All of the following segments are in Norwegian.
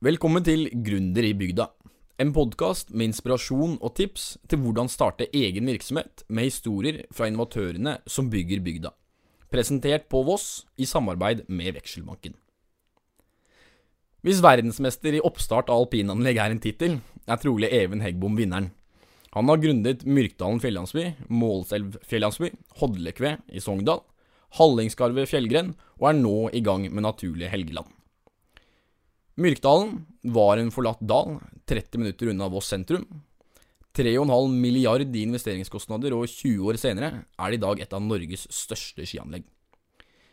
Velkommen til Gründer i bygda. En podkast med inspirasjon og tips til hvordan starte egen virksomhet med historier fra innovatørene som bygger bygda. Presentert på Voss i samarbeid med Vekselbanken. Hvis verdensmester i oppstart av alpinanlegg er en tittel, er trolig Even Heggbom vinneren. Han har grunnet Myrkdalen fjellandsby, Målselv fjellandsby, Hodlekve i Sogndal, Hallingskarvet fjellgren og er nå i gang med naturlige Helgeland. Myrkdalen var en forlatt dal, 30 minutter unna Voss sentrum. 3,5 milliard i investeringskostnader, og 20 år senere er det i dag et av Norges største skianlegg.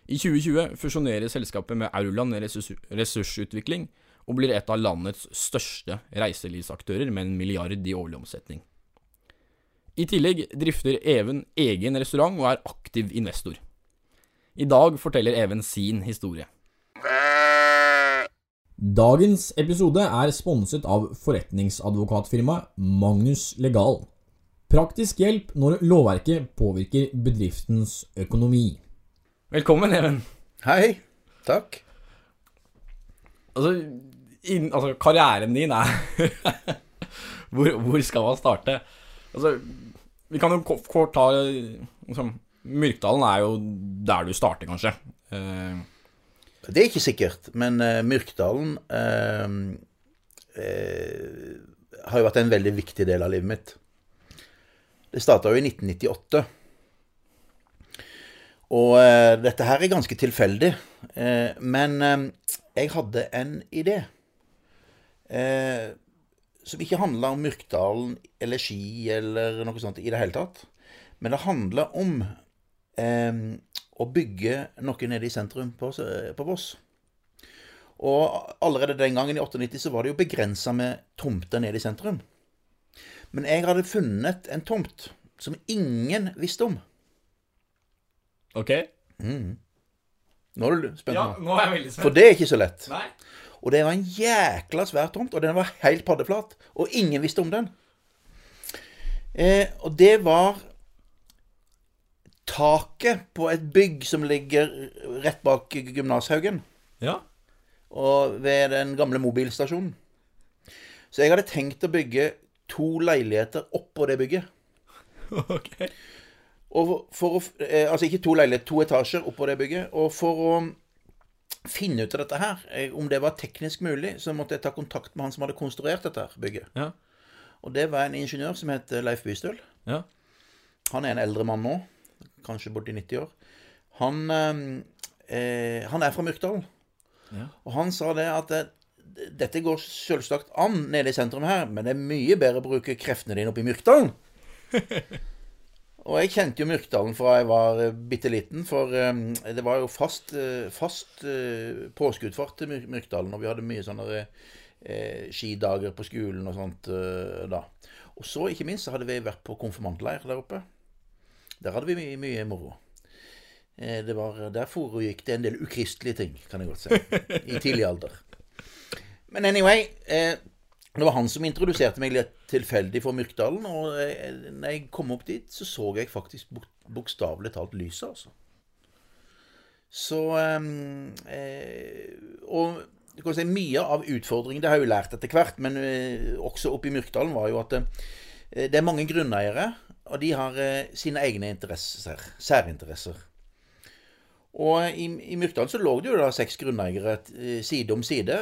I 2020 fusjonerer selskapet med Aurland Ressursutvikling, og blir et av landets største reiselivsaktører med en milliard i årlig omsetning. I tillegg drifter Even egen restaurant og er aktiv investor. I dag forteller Even sin historie. Dagens episode er sponset av forretningsadvokatfirmaet Magnus Legal. Praktisk hjelp når lovverket påvirker bedriftens økonomi. Velkommen, Even. Hei. Takk. Altså, inn, altså karrieren din er hvor, hvor, skal man starte? Altså, vi kan jo kort ta liksom, Myrkdalen er jo der du starter, kanskje. Uh, det er ikke sikkert, men uh, Myrkdalen uh, har jo vært en veldig viktig del av livet mitt. Det starta jo i 1998. Og dette her er ganske tilfeldig. men jeg hadde en idé som ikke handla om Myrkdalen eller ski eller noe sånt i det hele tatt. Men det handla om å bygge noe nede i sentrum på, på Voss. Og allerede den gangen, i 98, så var det jo begrensa med tomter nede i sentrum. Men jeg hadde funnet en tomt som ingen visste om. Ok. Mm. Nå er du spent? Ja, nå er jeg veldig spent. For det er ikke så lett. Nei. Og det var en jækla svær tomt, og den var helt paddeflat. Og ingen visste om den. Eh, og det var taket på et bygg som ligger rett bak Gymnashaugen. Ja. Og ved den gamle mobilstasjonen. Så jeg hadde tenkt å bygge to leiligheter oppå det bygget. Ok. Og for å, eh, altså ikke to leiligheter, to etasjer oppå det bygget. Og for å finne ut av dette her, eh, om det var teknisk mulig, så måtte jeg ta kontakt med han som hadde konstruert dette bygget. Ja. Og det var en ingeniør som het Leif Bystøl. Ja. Han er en eldre mann nå kanskje borti 90 år. Han, eh, han er fra Myrkdalen. Ja. Og han sa det at det, dette går selvsagt an nede i sentrum her, men det er mye bedre å bruke kreftene dine oppe i Myrkdalen. og jeg kjente jo Myrkdalen fra jeg var uh, bitte liten, for um, det var jo fast, uh, fast påskeutfart til Myrkdalen, og vi hadde mye sånne skidager på skolen og sånt da. Og så, ikke minst, så hadde vi vært på konfirmantleir der oppe. Der hadde vi mye, mye moro. Eh, det var, der foregikk det en del ukristelige ting, kan jeg godt si, i tidlig alder. Men anyway eh, Det var han som introduserte meg litt tilfeldig for Myrkdalen. Og eh, når jeg kom opp dit, så så jeg faktisk bokstavelig talt lyset, altså. Så Og du kan si, mye av utfordringen Det har jeg jo lært etter hvert, men også oppe i Myrkdalen var jo at det er mange grunneiere og de har eh, sine egne interesser, særinteresser. Og i, i Myrkdal så lå det jo da seks grunneiere eh, side om side.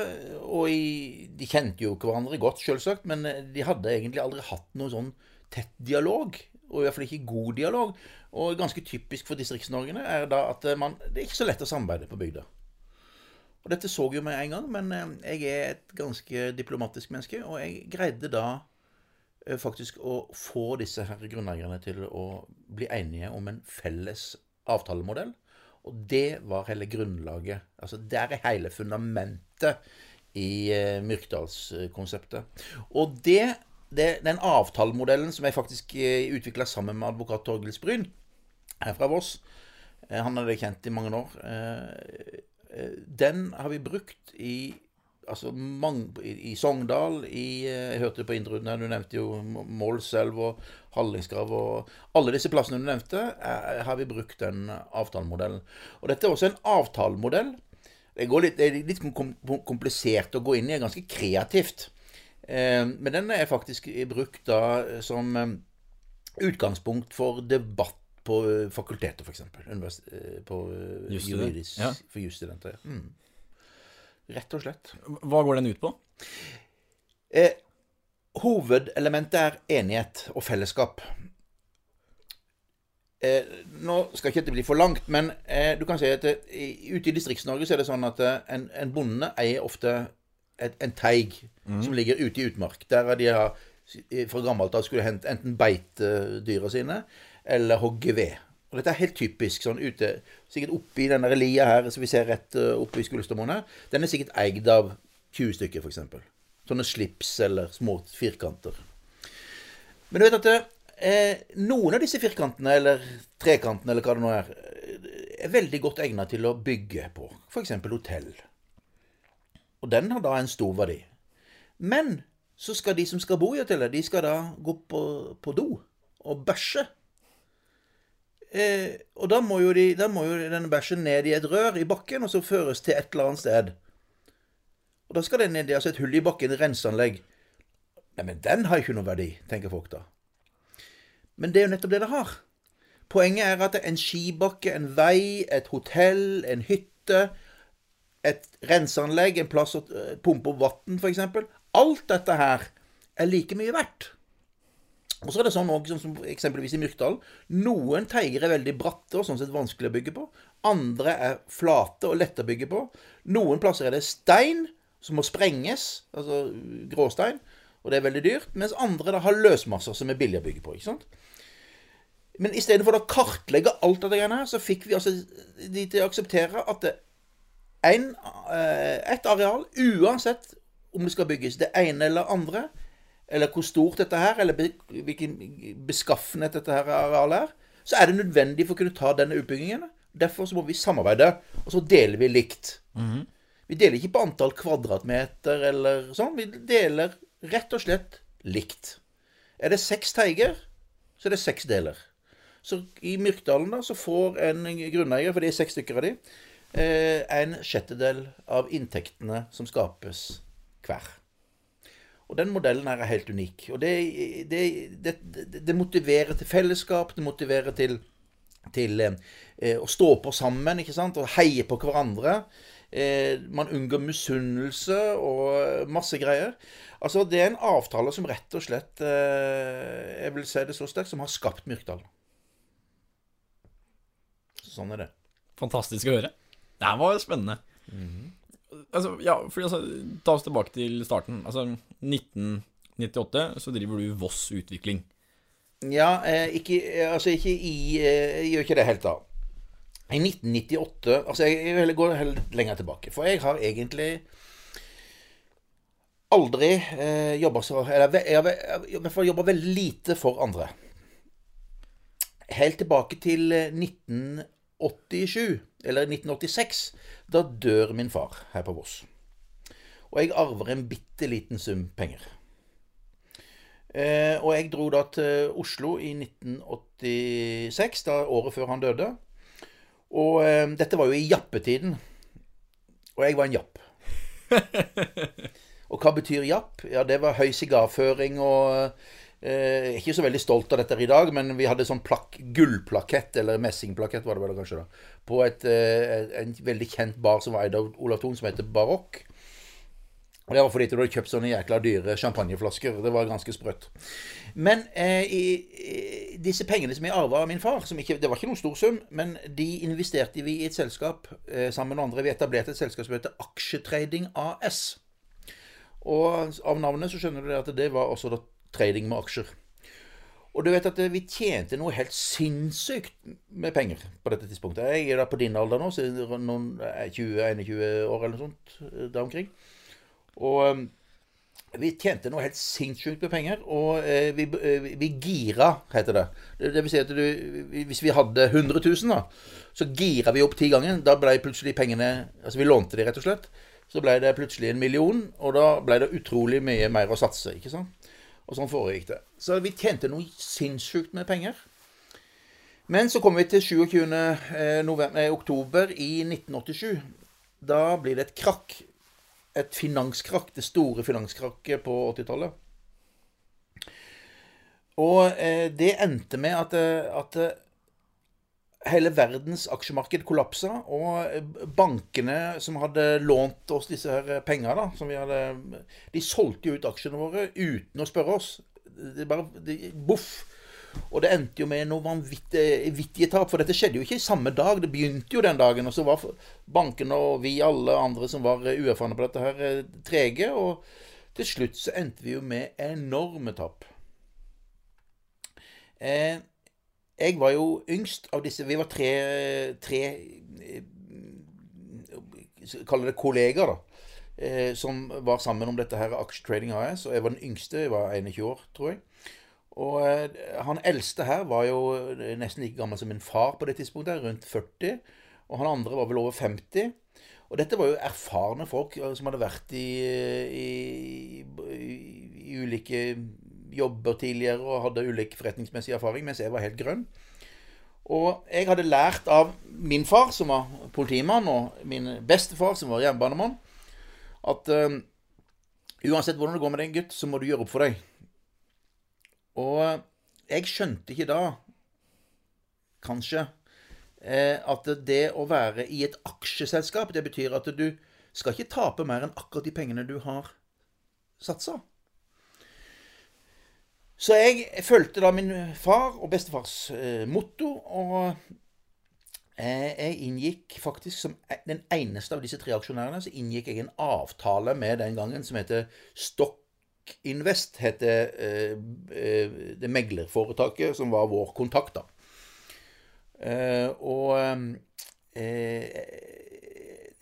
Og i, de kjente jo hverandre godt, selvsagt, men eh, de hadde egentlig aldri hatt noen sånn tett dialog. Og i hvert fall ikke god dialog. Og ganske typisk for Distrikts-Norge er da at man, det er ikke så lett å samarbeide på bygda. Og dette så jo med en gang, men jeg er et ganske diplomatisk menneske, og jeg greide da Eh, faktisk å få disse her grunneierne til å bli enige om en felles avtalemodell. Og det var hele grunnlaget. Altså Der er hele fundamentet i eh, Myrkdalskonseptet. Og det, det, den avtalemodellen som jeg faktisk eh, utvikla sammen med advokat Torgils Bryn her fra Voss, eh, han hadde jeg kjent i mange år, eh, eh, den har vi brukt i altså mange, i, Sogndal i, eh, Jeg hørte det på innruden her, du nevnte jo Målselv og Hallingsgrav og Alle disse plassene du nevnte, er, har vi brukt den avtalemodellen. Og dette er også en avtalemodell Det, litt, det er litt komplisert å gå inn i, er ganske kreativt. Eh, men den er faktisk brukt da som eh, utgangspunkt for debatt på eh, fakultetet, f.eks. På eh, juridisk ja. for jusstudenter. Ja. Mm. Rett og slett. Hva går den ut på? Eh, hovedelementet er enighet og fellesskap. Eh, nå skal ikke dette bli for langt, men eh, du kan si at det, i- ute i Distrikts-Norge så er det sånn at eh, en, en bonde eier ofte et, en teig som ligger ute i utmark. Der de har eh, fra gammelt av skulle hente enten beite dyra sine eller hogge ved. Og dette er helt typisk sånn ute Sikkert oppi denne lia her som vi ser rett uh, oppe i Skulstermoen. Den er sikkert eid av 20 stykker, f.eks. Sånne slips eller små firkanter. Men du vet at eh, noen av disse firkantene, eller trekantene, eller hva det nå er, eh, er veldig godt egnet til å bygge på. F.eks. hotell. Og den har da en stor verdi. Men så skal de som skal bo i hotellet, de skal da gå på, på do og bæsje. Eh, og da må, de, da må jo denne bæsjen ned i et rør i bakken, og så føres til et eller annet sted. Og da skal den ned i altså et hull i bakken, renseanlegg. Nei, men den har ikke noe verdi, tenker folk da. Men det er jo nettopp det det har. Poenget er at en skibakke, en vei, et hotell, en hytte, et renseanlegg, en plass å eh, pumpe opp vann, f.eks. Alt dette her er like mye verdt. Og så er det sånn også, sånn som eksempelvis i Myrkdalen. Noen teiger er veldig bratte og sånn sett vanskelig å bygge på. Andre er flate og lette å bygge på. Noen plasser er det stein som må sprenges, altså gråstein, og det er veldig dyrt. Mens andre da har løsmasser som er billig å bygge på. ikke sant? Men istedenfor å kartlegge alt av det greiene her, så fikk vi altså de til å akseptere at eh, et areal, uansett om det skal bygges det ene eller andre, eller hvor stort dette her, eller hvilken beskaffenhet dette her arealet er, så er det nødvendig for å kunne ta denne utbyggingen. Derfor så må vi samarbeide, og så deler vi likt. Vi deler ikke på antall kvadratmeter eller sånn. Vi deler rett og slett likt. Er det seks teiger, så er det seks deler. Så i Myrkdalen da, så får en grunneier, for det er seks stykker av de, eh, en sjettedel av inntektene som skapes hver. Og den modellen her er helt unik. Og det, det, det, det, motiverer til fellesskap, det motiverer til, til eh, å stå på sammen, ikke sant, og heie på hverandre. Eh, man unngår misunnelse og masse greier. Altså, det er en avtale som rett og slett eh, Jeg vil si det så sterkt som har skapt Myrkdal. Sånn er det. Fantastisk å høre. Det her var spennende. Altså, ja, for altså, Ta oss tilbake til starten. Altså, 1998 så driver du Voss Utvikling. Ja, eh, ikke, eh, altså ikke i eh, Jeg gjør ikke det helt da. I 1998 Altså, jeg, jeg vil gå heller lenger tilbake. For jeg har egentlig aldri eh, jobba så Eller jeg har i jobba veldig lite for andre. Helt tilbake til eh, 1987, eller 1986. Da dør min far her på Voss. Og jeg arver en bitte liten sum penger. Eh, og jeg dro da til Oslo i 1986, da året før han døde. Og eh, dette var jo i jappetiden. Og jeg var en japp. og hva betyr japp? Ja, det var høy sigarføring og eh, Ikke så veldig stolt av dette i dag, men vi hadde sånn plak gullplakett, eller messingplakett var det vel kanskje, da, på et, eh, en veldig kjent bar som var eid av Olav Thon, som heter Barokk. Og Det var fordi du hadde kjøpt sånne jækla dyre champagneflasker. Det var ganske sprøtt. Men eh, i, disse pengene som jeg arva av min far ikke, Det var ikke noen stor sum, men de investerte vi i et selskap eh, sammen med andre. Vi etablerte et selskap som heter Aksjetrading AS. Og av navnet så skjønner du at det var også da trading med aksjer. Og du vet at eh, vi tjente noe helt sinnssykt med penger på dette tidspunktet. Jeg er da på din alder nå, er noen eh, 20-21 år eller noe sånt eh, der omkring. Og eh, vi tjente noe helt sinnssykt med penger, og eh, vi, eh, vi gira, heter det. Det vil si at du, hvis vi hadde 100 000, da, så gira vi opp ti ganger. Da ble plutselig pengene Altså vi lånte de, rett og slett. Så ble det plutselig en million, og da ble det utrolig mye mer å satse. ikke sant? Og sånn foregikk det. Så vi tjente noe sinnssykt med penger. Men så kom vi til 27. eh, november, eh, oktober i 1987. da blir det et krakk. Et finanskrakk. Det store finanskrakket på 80-tallet. Og eh, det endte med at, at hele verdens aksjemarked kollapsa, og eh, bankene som hadde lånt oss disse her vi hadde, de solgte jo ut aksjene våre uten å spørre oss. Det bare, de, Boff. Og det endte jo med noe vanvittige tap, for dette skjedde jo ikke i samme dag. Det begynte jo den dagen, og så var bankene og vi alle andre som var uerfarne på dette her, trege. Og til slutt så endte vi jo med enorme tap. Eh, jeg var jo yngst av disse Vi var tre, tre eh, Kaller det kollegaer, da. Eh, som var sammen om dette her Aksjetrading AS. Og jeg var den yngste. Jeg var 21 år, tror jeg. Og han eldste her var jo nesten like gammel som min far på det tidspunktet, rundt 40. Og han andre var vel over 50. Og dette var jo erfarne folk som hadde vært i, i, i, i ulike jobber tidligere og hadde ulik forretningsmessig erfaring, mens jeg var helt grønn. Og jeg hadde lært av min far, som var politimann, og min bestefar, som var jernbanemann, at uh, uansett hvordan det går med deg, gutt, så må du gjøre opp for deg. Og jeg skjønte ikke da, kanskje, uh, at det å være i et aksjeselskap, det betyr at du skal ikke tape mer enn akkurat de pengene du har satsa. Så jeg fulgte da min far og bestefars eh, motto, og eh, jeg inngikk faktisk som e, den eneste av disse tre aksjonærene så inngikk jeg en avtale med den gangen som heter Stock Invest, eh, eh, det meglerforetaket som var vår kontakt, da. Eh, og eh,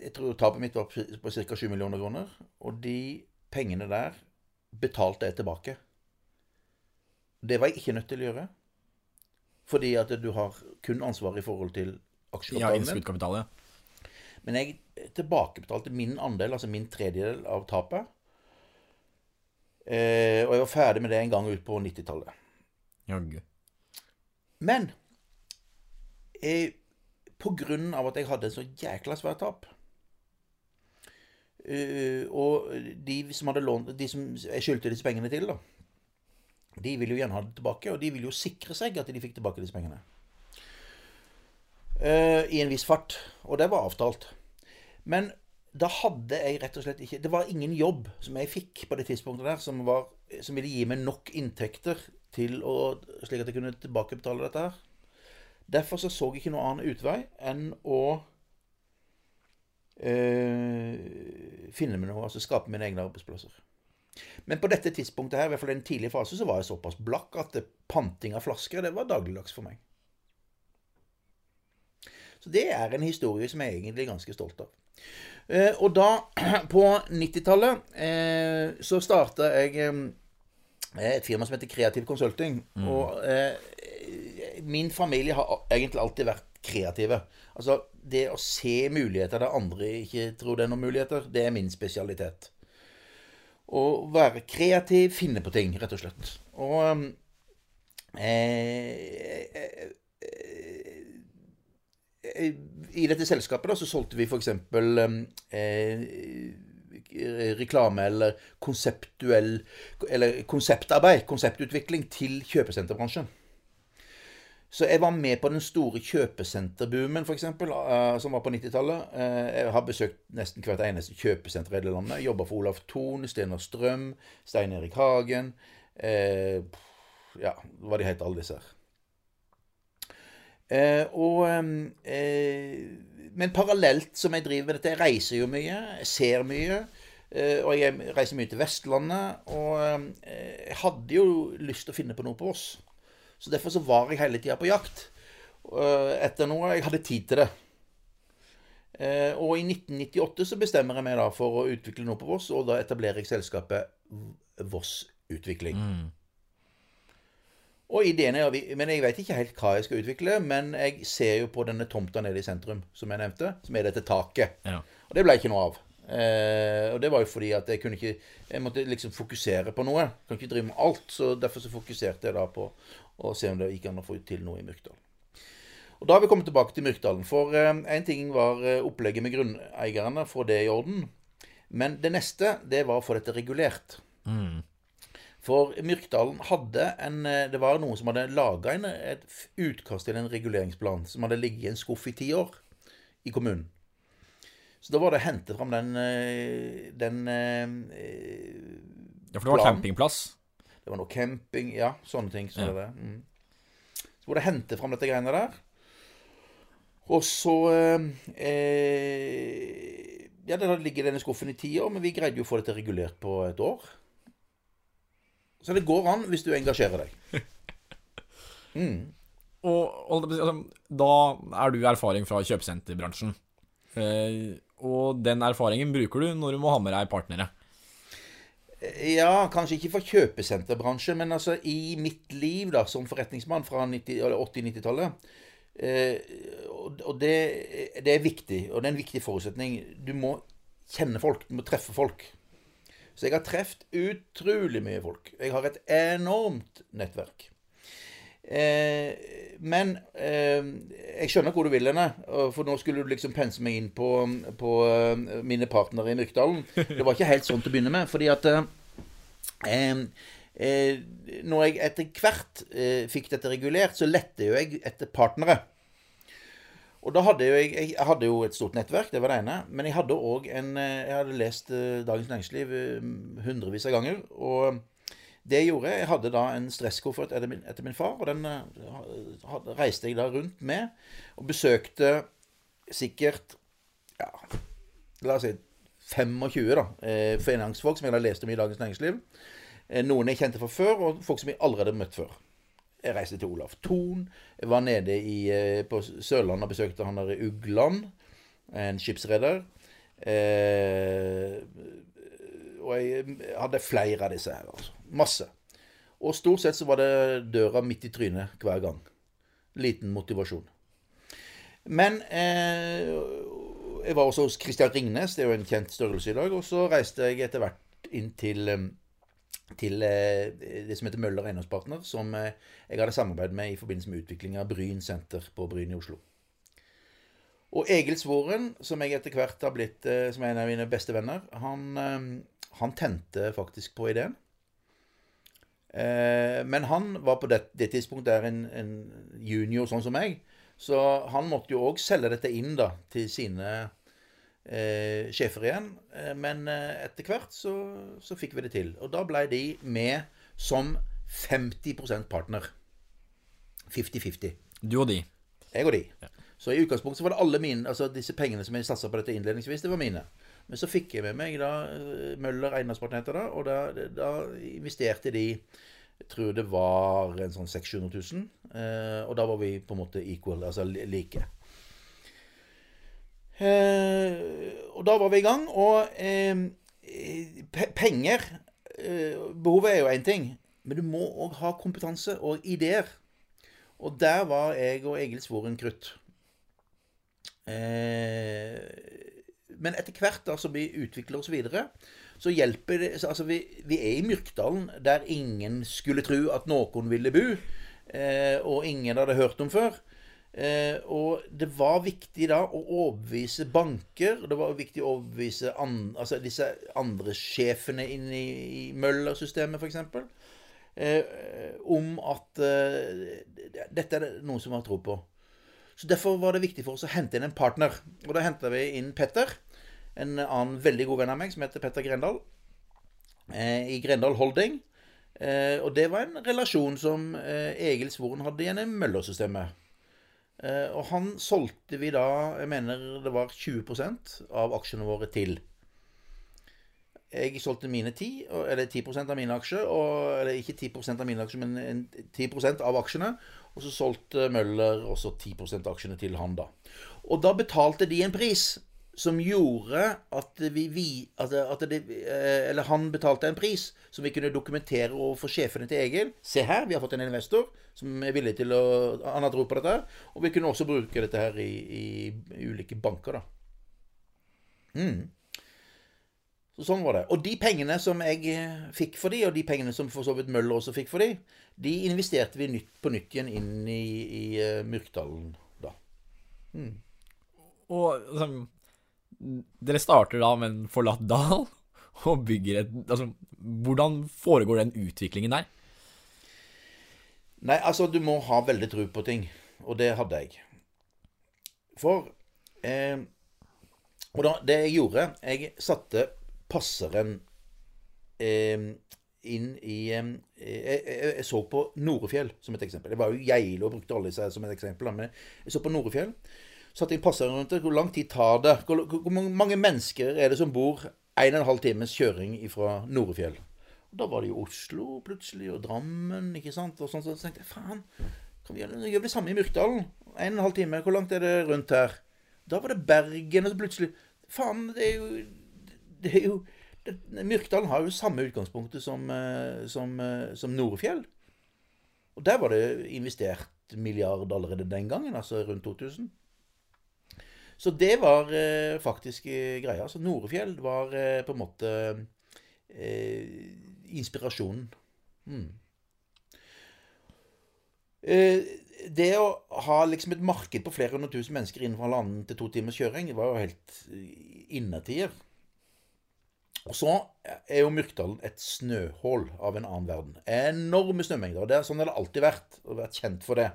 jeg tror tapet mitt var på ca. 7 millioner kroner. Og de pengene der betalte jeg tilbake. Det var jeg ikke nødt til å gjøre. Fordi at du har kun ansvar i forhold til aksjekapitalen. Ja, ja. Men jeg tilbakebetalte min andel, altså min tredjedel av tapet. Eh, og jeg var ferdig med det en gang ut på 90-tallet. Jaggu. Men eh, på grunn av at jeg hadde så jækla svært tap eh, Og de som hadde lånt De som jeg skyldte disse pengene til, da de vil jo gjerne ha det tilbake, og de vil jo sikre seg at de fikk tilbake disse pengene. Uh, I en viss fart. Og det var avtalt. Men da hadde jeg rett og slett ikke Det var ingen jobb som jeg fikk på det tidspunktet der som, var, som ville gi meg nok inntekter til å, slik at jeg kunne tilbakebetale dette her. Derfor så, så jeg ikke noen annen utvei enn å uh, finne meg noe, altså skape mine egne arbeidsplasser. Men på dette tidspunktet her, i hvert fall i en tidlig fase, så var jeg såpass blakk at panting av flasker det var dagligdags for meg. Så det er en historie som jeg er egentlig ganske stolt av. Eh, og da, på 90-tallet, eh, så starta jeg eh, et firma som heter Kreativ Consulting. Mm. Og min familie har egentlig alltid vært kreative. Altså, det å se muligheter der andre ikke tror det er noen muligheter, det er min spesialitet. Å være kreativ, finne på ting, rett og slett. Og um, eh, eh, eh, I dette selskapet da, så solgte vi f.eks. Um, eh, reklame eller konseptuell Eller konseptarbeid, konseptutvikling, til kjøpesenterbransjen. Så jeg var med på den store kjøpesenterboomen, f.eks., uh, som var på 90-tallet. Uh, eh, jeg har besøkt nesten hvert eneste kjøpesenter i hele landet. Jobba for Olaf Thon, Stener Strøm, Stein Erik Hagen uh, Ja, hva de heter, alle disse her. Uh, og Men parallelt som jeg driver med dette, jeg reiser jo mye, jeg ser mye. og jeg reiser mye til Vestlandet. Og jeg hadde jo lyst til å finne på noe på Voss. Så derfor så var jeg hele tida på jakt eh, etter noe. Jeg hadde tid til det. Eh, og i 1998 så bestemmer jeg meg da for å utvikle noe på Voss, og da etablerer jeg selskapet Voss Utvikling. Mm. Og ideen er, Men jeg vet ikke helt hva jeg skal utvikle, men jeg ser jo på denne tomta nede i sentrum, som jeg nevnte, som er dette taket. Ja. Og det ble ikke noe av. Eh, og det var jo fordi at jeg kunne ikke Jeg måtte liksom fokusere på noe. Jeg kan ikke drive med alt. Så derfor så fokuserte jeg da på å se om det gikk an å få til noe i Myrkdal. Og Da har vi kommet tilbake til Myrkdalen. For én ting var eh, opplegget med grunneierne, få det i orden. Men det neste, det var å få dette regulert. For Myrkdalen hadde en eh, Det var noen som hadde laga et utkast til en reguleringsplan som hadde ligget i en skuff i ti år i kommunen. Så da var det å hente fram den, eh, den eh, Ja, for det var planen. campingplass. Det var noe camping Ja, sånne ting. Så, Ja. det. Mm. så var det å hente fram dette greiene der. Og så eh, eh, Ja, det ligger ligget i denne skuffen i ti år, men vi greide jo å få dette regulert på et år. Så det går an hvis du engasjerer deg. Og, og altså, da er du erfaring fra kjøpesenterbransjen. Eh, og den erfaringen bruker du når du må ha med deg partnere. Ja, kanskje ikke for kjøpesenterbransjen, men altså i mitt liv da, som forretningsmann fra 90 eller 80-90-tallet eh, og det, det er viktig, og det er en viktig forutsetning. Du må kjenne folk. Du må treffe folk. Så jeg har truffet utrolig mye folk. Jeg har et enormt nettverk. Eh, men eh, jeg skjønner hvor du vil henne. For nå skulle du liksom pense meg inn på, på eh, mine partnere i Myrkdalen. Det var ikke helt sånn til å begynne med. fordi at eh, eh, eh, Når jeg etter hvert fikk dette regulert, så lette jo jeg etter partnere. Og da hadde jo jeg, jeg hadde jo et stort nettverk, det var det ene. Men jeg hadde òg en Jeg hadde lest Dagens Næringsliv hundrevis av ganger. Og det jeg gjorde Jeg hadde da en stresskoffert etter etter min far, og den eh, hadde, reiste jeg da rundt med. Og besøkte sikkert ja, La oss si 25 da, eh, finansfolk som jeg hadde lest om i Dagens Næringsliv. Eh, Noen jeg kjente fra før, og folk som jeg allerede møtt før. Jeg reiste til Olaf Thon. Jeg var nede i, eh, på Sørlandet og besøkte han der i Ugland, en skipsreder. Eh, og jeg hadde flere av disse her. altså. Masse. Og stort sett så var det døra midt i trynet hver gang. Liten motivasjon. Men eh, jeg var også hos Christian Ringnes, det er jo en kjent størrelse i dag. Og så reiste jeg etter hvert inn til, eh, til eh, det som heter Møller Eiendomspartner, som eh, jeg hadde samarbeid med i forbindelse med utvikling av Bryn senter på Bryn i Oslo. Og Egil Svoren, som jeg etter hvert har blitt eh, som er en av mine beste venner, han, eh, han tente faktisk på ideen. Eh, Men han var på det, det tidspunktet der en, en junior sånn som meg, så han måtte jo òg selge dette inn da til sine eh, sjefer igjen. Men etter hvert så, så fikk vi det til. Og da ble de med som 50% partner. 50-50. Du og de. Jeg og de. Så i utgangspunktet så var det alle mine Altså disse pengene som jeg satsa på dette innledningsvis, det var mine. Men så fikk jeg med meg da eh, Møller Eiendomspartner heter og da, da investerte de jeg tror det var en sånn 600 000. Eh, og da var vi på en måte equal, altså like. Eh, og da var vi i gang, og eh, pe penger eh, Behovet er jo én ting, men du må òg ha kompetanse og ideer. Og der var jeg og Egil Svoren krutt. Eh, men etter hvert da, som vi utvikler oss videre, så hjelper det så, Altså, vi, vi er i Myrkdalen, der ingen skulle tro at noen ville bo. Eh, og ingen hadde hørt om før. Eh, og det var viktig da å overbevise banker. Det var viktig å overbevise an, altså disse andre sjefene inn i, i Møller-systemet, f.eks. Eh, om at eh, dette er det noen som har tro på. Så Derfor var det viktig for oss å hente inn en partner. Og da henta vi inn Petter, en annen veldig god venn av meg som heter Petter Grendal, eh, i Grendal Holding. Eh, og det var en relasjon som eh, Egil Svoren hadde gjennom Møller-systemet. Og han solgte vi da, jeg mener det var 20% av aksjene våre til. Jeg solgte mine 10, og- eller 10% av mine aksjer, og, eller ikke 10% av mine aksjer, men 10% av aksjene. Og så solgte Møller også 10 av aksjene til han, da. Og da betalte de en pris som gjorde at vi, vi at, at det, eh, Eller han betalte en pris som vi kunne dokumentere overfor sjefene til Egil. Se her, vi har fått en investor som er villig til å Han har tro på dette. Og vi kunne også bruke dette her i, i ulike banker, da. Mm. Så sånn var det. Og de pengene som jeg eh, fikk for de, og de pengene som for så vidt Møller også fikk for de, de investerte vi nytt på nytt igjen inn i, i uh, Myrkdalen, da. Og liksom Dere starter da med en forlatt dal og bygger et Altså, hvordan foregår den utviklingen der? Nei, altså, du må ha veldig tro på ting. Og det hadde jeg. For eh, Og da, det jeg gjorde Jeg satte passeren eh, inn i jeg, jeg, jeg så på Norefjell som et eksempel. Jeg var jo Geilo og brukte alle her som et eksempel. Men jeg så på Norefjell. Satte inn passeren rundt det. Hvor lang tid tar det? Hvor, hvor mange mennesker er det som bor en og en halv times kjøring fra Norefjell? Og da var det jo Oslo plutselig, og Drammen, ikke sant. Og sånn, så tenkte jeg faen, kan vi gjøre, gjøre det samme i Myrkdalen? En og en halv time, hvor langt er det rundt her? Da var det Bergen, og så plutselig Faen, det er jo Det er jo det, Myrkdalen har jo samme utgangspunktet som, eh, som, eh, som Norefjell. Og der var det investert milliard allerede den gangen, altså rundt 2000. Så det var eh, faktisk eh, greia. Så Norefjell var eh, på en måte eh, inspirasjonen. Mm. Det å ha liksom et marked på flere hundre tusen mennesker innenfor halvannen til to timers kjøring, det var jo helt innetider. Og så er jo Myrkdalen et snøhull av en annen verden. Enorme snømengder. og det er Sånn det har alltid vært, og vært kjent for det.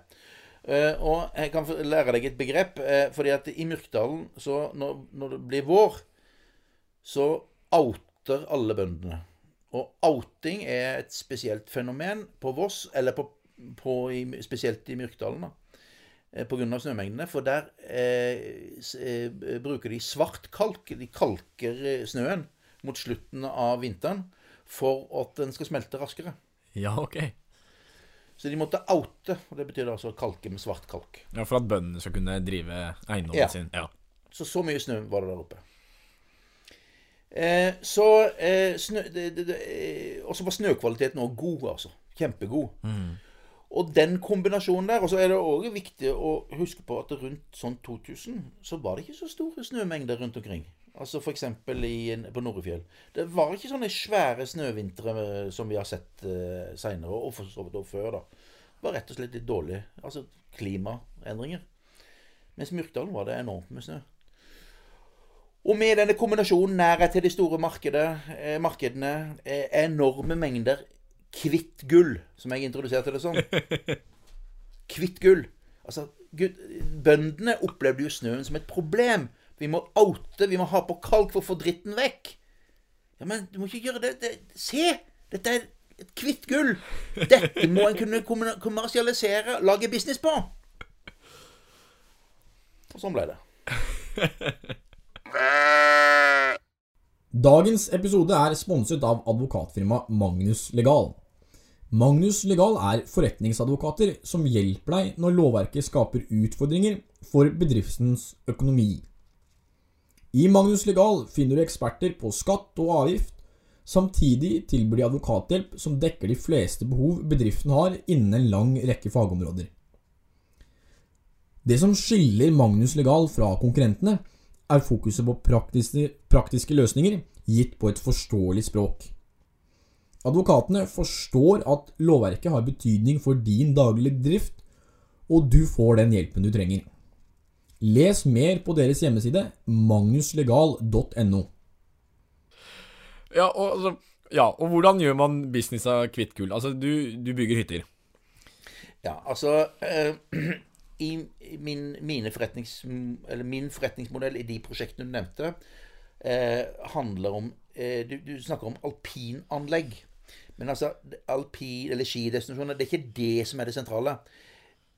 Uh, og jeg kan lære deg et begrep. Uh, fordi at i Myrkdalen, så når, når, det blir vår, så outer alle bøndene. Og outing er et spesielt fenomen på Voss, eller på, på i, spesielt i Myrkdalen, da, uh, pga. snømengdene. For der bruker de svart kalk. De kalker snøen mot slutten av vinteren for at den skal smelte raskere. Ja, ok. Så de måtte oute, og det betyr altså kalke med svart kalk. Ja, For at bøndene skal kunne drive eiendommen Ja. sin? Ja. Så så mye snø var det der oppe. Eh, så eh, snø, det, det, det, også var snøkvaliteten òg god, altså. Kjempegod. Og den kombinasjonen der Og så er det òg viktig å huske på at rundt sånn 2000 så var det ikke så store snømengder rundt omkring. Altså f.eks. på Norefjell. Det var ikke sånne svære snøvintre eh, som vi har sett uh, seinere, og for så vidt før. da. Det var rett og slett litt dårlig. Altså klimaendringer. Mens Myrkdalen var det enormt med snø. Og med denne kombinasjonen nærhet til de store eh, markedene, eh, enorme mengder kvitt gull, som jeg introduserte det som. Kvitt gull. Altså, gud, bøndene opplevde jo snøen som et problem. Vi må oute, vi må ha på kalk for å få dritten vekk. Ja, men du må ikke gjøre det, det Se! Dette er et hvitt gull. Dette må en kunne kommersialisere, lage business på. Og sånn ble det. Dagens episode er sponset av advokatfirmaet Magnus Legal. Magnus Legal er forretningsadvokater som hjelper deg når lovverket skaper utfordringer for bedriftens økonomi. I Magnus Legal finner du eksperter på skatt og avgift. Samtidig tilbyr de advokathjelp som dekker de fleste behov bedriften har innen en lang rekke fagområder. Det som skiller Magnus Legal fra konkurrentene, er fokuset på praktiske, praktiske løsninger gitt på et forståelig språk. Advokatene forstår at lovverket har betydning for din daglige drift, og du får den hjelpen du trenger. Les mer på deres hjemmeside magnuslegal.no. Ja, altså, ja, og hvordan gjør man business av hvitt gull? Altså, du, du bygger hytter. Ja, altså eh, i, min, mine forretnings, eller min forretningsmodell i de prosjektene du nevnte, eh, handler om eh, du, du snakker om alpinanlegg. Men altså, alpin, eller skidestinasjoner, det er ikke det som er det sentrale.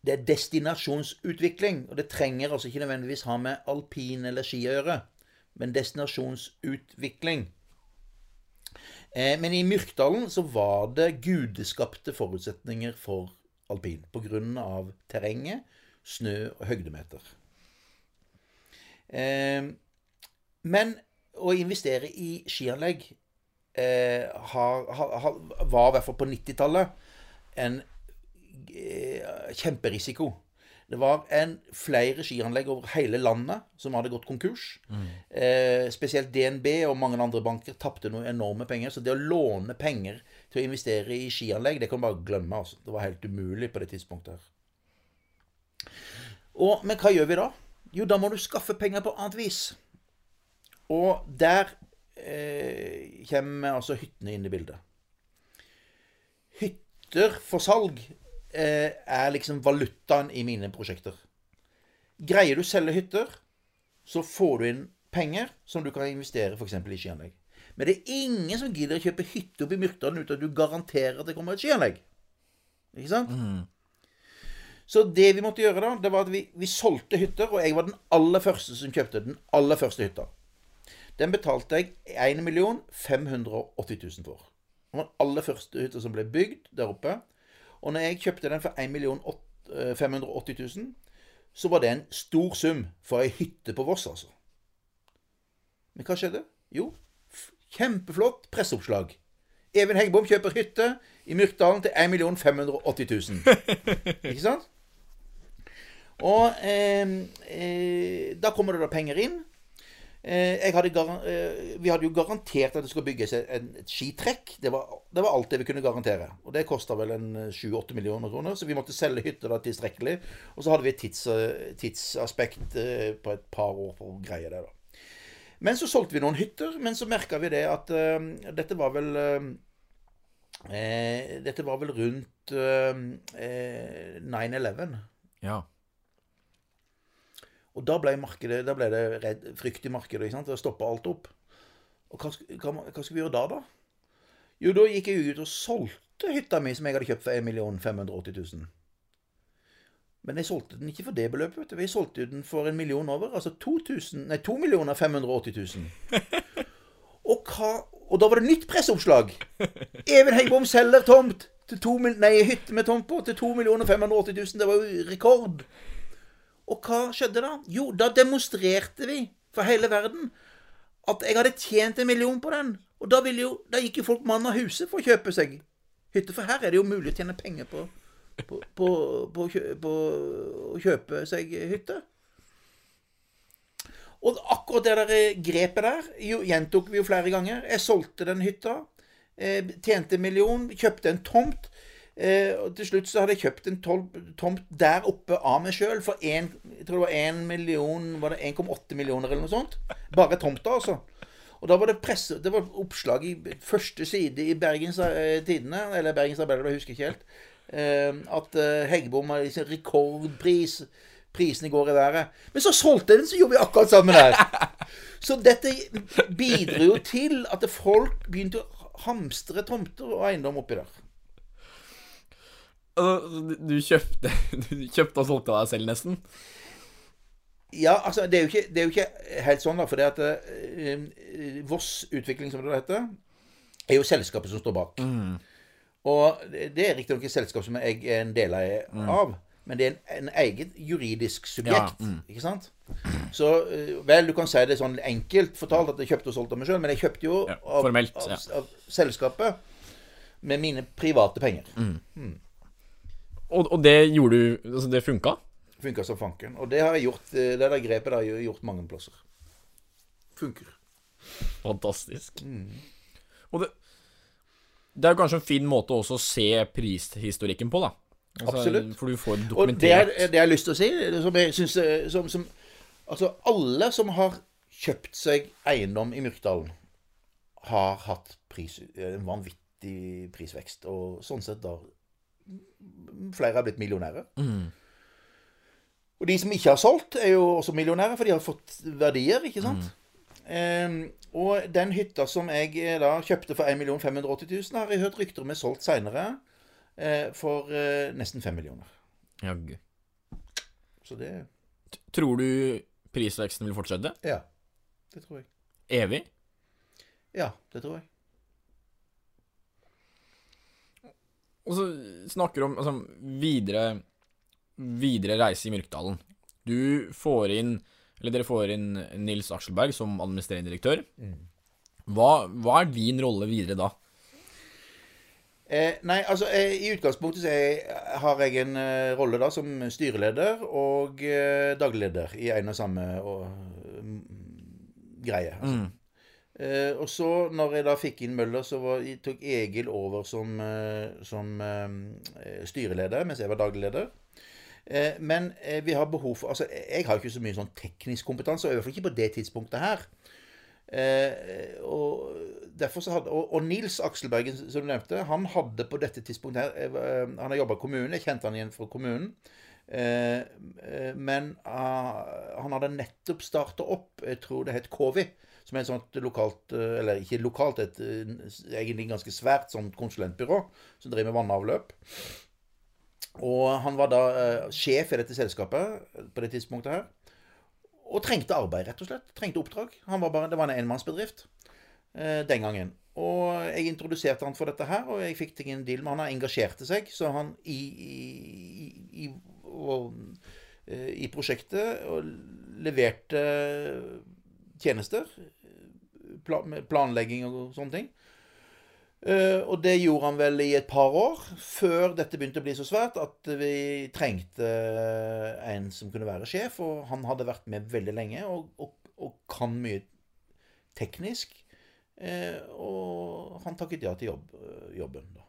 Det er destinasjonsutvikling. Og det trenger altså ikke nødvendigvis ha med alpin eller ski å gjøre, men destinasjonsutvikling. Eh, men i Myrkdalen så var det gudeskapte forutsetninger for alpin pga. terrenget, snø og høydemeter. Eh, men å investere i skianlegg eh, var i hvert fall på 90-tallet en kjemperisiko. Det var en, flere skianlegg over hele landet som hadde gått konkurs. Eh, spesielt DNB og mange andre banker tapte noen enorme penger. Så det å låne penger til å investere i skianlegg, det kan du bare glemme. Altså. Det var helt umulig på det tidspunktet. her. Og, men hva gjør vi da? Jo, da må du skaffe penger på annet vis. Og der eh, kommer altså hyttene inn i bildet. Hytter for salg eh, er liksom valutaen i mine prosjekter. Greier du å selge hytter, så får du inn penger som du kan investere f.eks. i skianlegg. Men det er ingen som gidder å kjøpe hytte oppe i Myrkdalen uten at du garanterer at det kommer et skianlegg. Ikke sant? Så det vi måtte gjøre da, det var at vi, vi solgte hytter, og jeg var den aller første som kjøpte den aller første hytta. Den betalte jeg 1 580 000 for. Det var den aller første hytta som ble bygd der oppe. Og når jeg kjøpte den for 1 580 000, så var det en stor sum for ei hytte på Voss, altså. Men hva skjedde? Jo, kjempeflott presseoppslag. Even Heggebom kjøper hytte i Myrkdalen til 1 580 000. Ikke sant? Og eh, eh, da kommer det da penger inn. Eh, hadde eh, vi hadde jo garantert at det skulle bygges et, skitrekk. Det var, det var alt det vi kunne garantere. Og det kosta vel en 7-8 millioner kroner, så vi måtte selge hytter da tilstrekkelig. Og så hadde vi et tids, eh, tidsaspekt eh, på et par år for å greie det. da. Men så solgte vi noen hytter, men så merka vi det at uh, dette var vel uh, eh, Dette var vel rundt uh, eh, 9-11. Ja. Og da ble, markedet, da ble det redd, frykt i markedet. ikke sant? Det stoppa alt opp. Og hva, hva, hva skal vi gjøre da, da? Jo, da gikk jeg ut og solgte hytta mi som jeg hadde kjøpt for 1 580 000. Men jeg solgte den ikke for det beløpet. Jeg solgte den for en million over. Altså 2000, nei, 2 580 000. Og, hva, og da var det nytt presseoppslag. Even Heggebom selger tomt til to, nei, hytte med tomt på til 2 580 000. Det var jo rekord. Og hva skjedde da? Jo, da demonstrerte vi for hele verden at jeg hadde tjent en million på den. Og da, jo, da gikk jo folk mann av huset for å kjøpe seg hytte. For her er det jo mulig å tjene penger på, på, på, på, på å kjøpe seg hytte. Og akkurat det der grepet der jo, gjentok vi jo flere ganger. Jeg solgte den hytta. Eh, tjente en million. Kjøpte en tomt. Eh, og til slutt så hadde jeg kjøpt en tomt der oppe av meg sjøl for en, jeg tror det var 1 million Var det 1,8 millioner eller noe sånt? Bare tomta, altså. Og da var det presse, det var oppslag i første side i Bergens eh, Tidende, eller Bergens Arbeiderblad, jeg husker ikke helt, eh, at Heggebom har liksom rekordpris. Prisene går i været. Men så solgte jeg den, så gjorde vi akkurat sammen der. Så dette bidro jo til at folk begynte å hamstre tomter og eiendom oppi der. Altså, du- kjøpte, du kjøpte og solgte deg selv, nesten? Ja, altså, det er, jo ikke, det er jo ikke helt sånn, da. For det at uh, Voss Utvikling, som det heter, er jo selskapet som står bak. Og det er riktignok et selskap som jeg er en del av. Men det er en, en eget juridisk subjekt. Ja, Ikke sant? Så eh, vel, du kan si det sånn enkelt fortalt at jeg kjøpte og solgte meg sjøl, men jeg kjøpte jo Ja, formelt, av, ja. av selskapet med mine private penger. Og, og det gjorde du Altså, det funka? Funka som fanken. Og det har jeg gjort, eh, det der grepet har jeg gjort mange plasser. Funker. Fantastisk. Og det Det er jo kanskje en fin måte også å se prishistorikken på, da. Altså, Absolutt. For du får Og det, er, det jeg har lyst til å si, som jeg synes, eh, som, som, Altså, alle som har kjøpt seg eiendom i Myrkdalen, har hatt pris, en vanvittig prisvekst. Og sånn sett da Flere har blitt millionærer. Og de som ikke har solgt, er jo også millionærer, for de har fått verdier, ikke sant? Ehm, og den hytta som jeg eh, da kjøpte for 1 580 000, har jeg hørt rykter om er solgt seinere eh, for eh, nesten 5 millioner. Jaggu. Så det Tror du prisveksten vil fortsette? Ja. Det tror jeg. Evig? Ja, det tror jeg. Og så snakker du om altså, videre, videre reise i Myrkdalen. Du får inn Eller dere får inn Nils Akselberg som administrerende direktør. Hva, hva er din rolle videre da? Eh, nei, altså eh, I utgangspunktet så jeg, har jeg en eh, rolle da som styreleder og eh, dagleder i en og samme og, mm, greie. Altså. Eh, og så, når jeg da fikk inn Møller, så var, tok Egil over som, eh, som eh, styreleder, mens jeg var daglig leder. Eh, men eh, vi har behov for Altså, jeg har ikke så mye sånn teknisk kompetanse, og i hvert fall ikke på det tidspunktet her. Eh, og hadde Og, og Nils Akselbergen, som du nevnte, han hadde på dette tidspunktet her eh, Han har jobba i kommunen, jeg kjente han igjen fra kommunen. Eh, eh, men ah, han hadde nettopp starta opp, jeg tror det het Kovi, som er et sånt lokalt eh, Eller ikke lokalt, et eh, egentlig ganske svært sånt konsulentbyrå som driver med vannavløp. Og han var da eh, sjef i dette selskapet på det tidspunktet her. Og trengte arbeid, rett og slett. Trengte oppdrag. Var det var en enmannsbedrift eh, den gangen. Og jeg introduserte han for dette her, og jeg fikk til en deal med han. Han engasjerte seg, så han i, i, i, og, eh, i prosjektet og leverte tjenester. Planlegging og sånne ting. Eh, og det gjorde han vel i et par år, før dette begynte å bli så svært at vi trengte en som kunne være sjef. Og han hadde vært med veldig lenge og, og, og kan mye teknisk. Eh, og han takket ja til jobb, jobben da,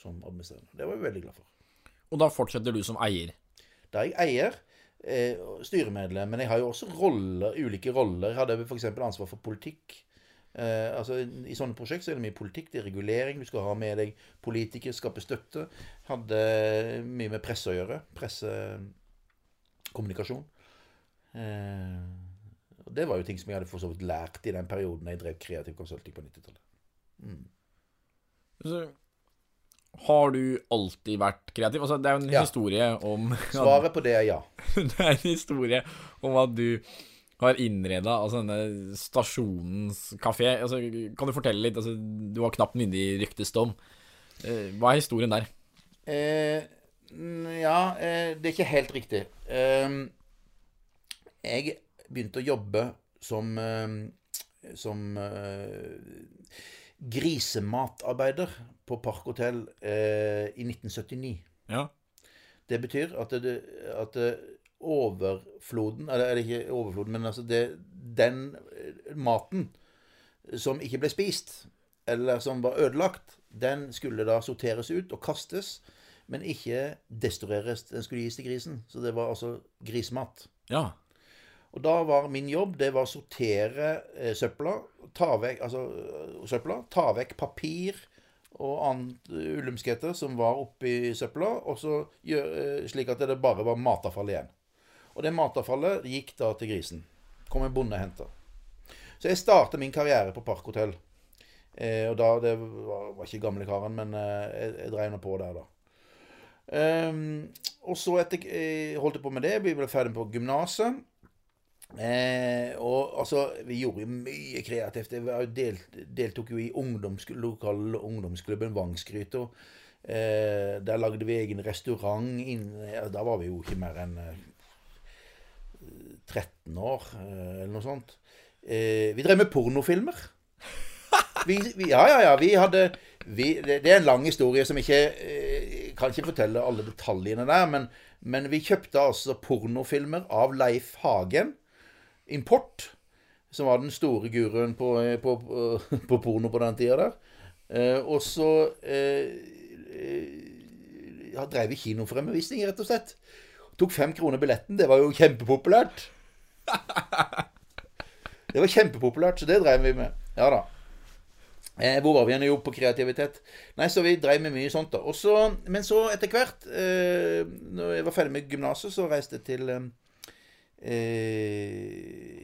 som administrerende. Det var vi veldig glad for. Og da fortsetter du som eier. Da er jeg eier, eh, styremedlem, men jeg har jo også roller, ulike roller. Jeg hadde f.eks. ansvar for politikk. Eh, altså I sånne prosjekt så er det mye politikk, det er regulering. Du skal ha med deg politikere, skape støtte. Hadde mye med presse å gjøre. Pressekommunikasjon. Eh, og det var jo ting som jeg hadde for så vidt lært i den perioden jeg drev kreativ konsulting på 90-tallet. Så, har du alltid vært kreativ? Altså, det er jo en Ja. historie om Svaret på det er ja. Det er en historie om at du har innreda altså denne stasjonens kafé. Altså, kan du fortelle litt? Altså, du var knapt myndig i ryktestom. Eh, Hva er historien der? Eh, mm, ja, eh, det er ikke helt riktig. Eh, jeg begynte å jobbe som eh, som eh, grisematarbeider på Parkhotell eh, i 1979. Ja. Det betyr at, det, at det overfloden Eller eller ikke overfloden, men altså det, den eh, maten som ikke ble spist, eller som var ødelagt, den skulle da sorteres ut og kastes, men ikke destrueres. Den skulle gis til grisen. Så det var altså grismat. ja. Og da var min jobb det var å sortere eh, søpla, ta vekk, altså, øh, søpla, ta vekk papir og annet øh, ulumskheter som var oppi søpla, og så gjør, eh, slik at det bare var matavfall igjen. Og det matavfallet gikk da til grisen. Kom en bonde og henta. Så jeg startet min karriere på Parkhotell. Eh, og da, Det var, var ikke gamle karen, men eh, jeg, jeg drev nå på der, da. Um, og så etter, eh, holdt jeg på med det. Vi ble ferdig på gymnaset. Eh, og altså, vi gjorde jo mye kreativt. Jeg delt, deltok jo i ungdoms, lokal ungdomsklubben Vangsgryta. Eh, der lagde vi egen restaurant. Inn, ja, da var vi jo ikke mer enn eh, 13 år, eh, eller noe sånt. Eh, vi drev med pornofilmer. Vi, vi, ja, ja, ja. Vi hadde vi, det, er en lang historie som ikke eh, Kan ikke fortelle alle detaljene der, men, men vi kjøpte altså pornofilmer av Leif Hagen. Import. Som var den store guruen på, på, på, på porno på den tida der. Og så ja, drev vi kinofremvisning, rett og slett. Tok fem kroner billetten. Det var jo kjempepopulært. Det var kjempepopulært, så det drev vi med. Ja da. Eh, hvor var vi igjen? Jo, på kreativitet. Nei, så vi drev med mye sånt, da. Også, men så etter hvert, eh, når jeg var ferdig med gymnaset, så reiste jeg til eh,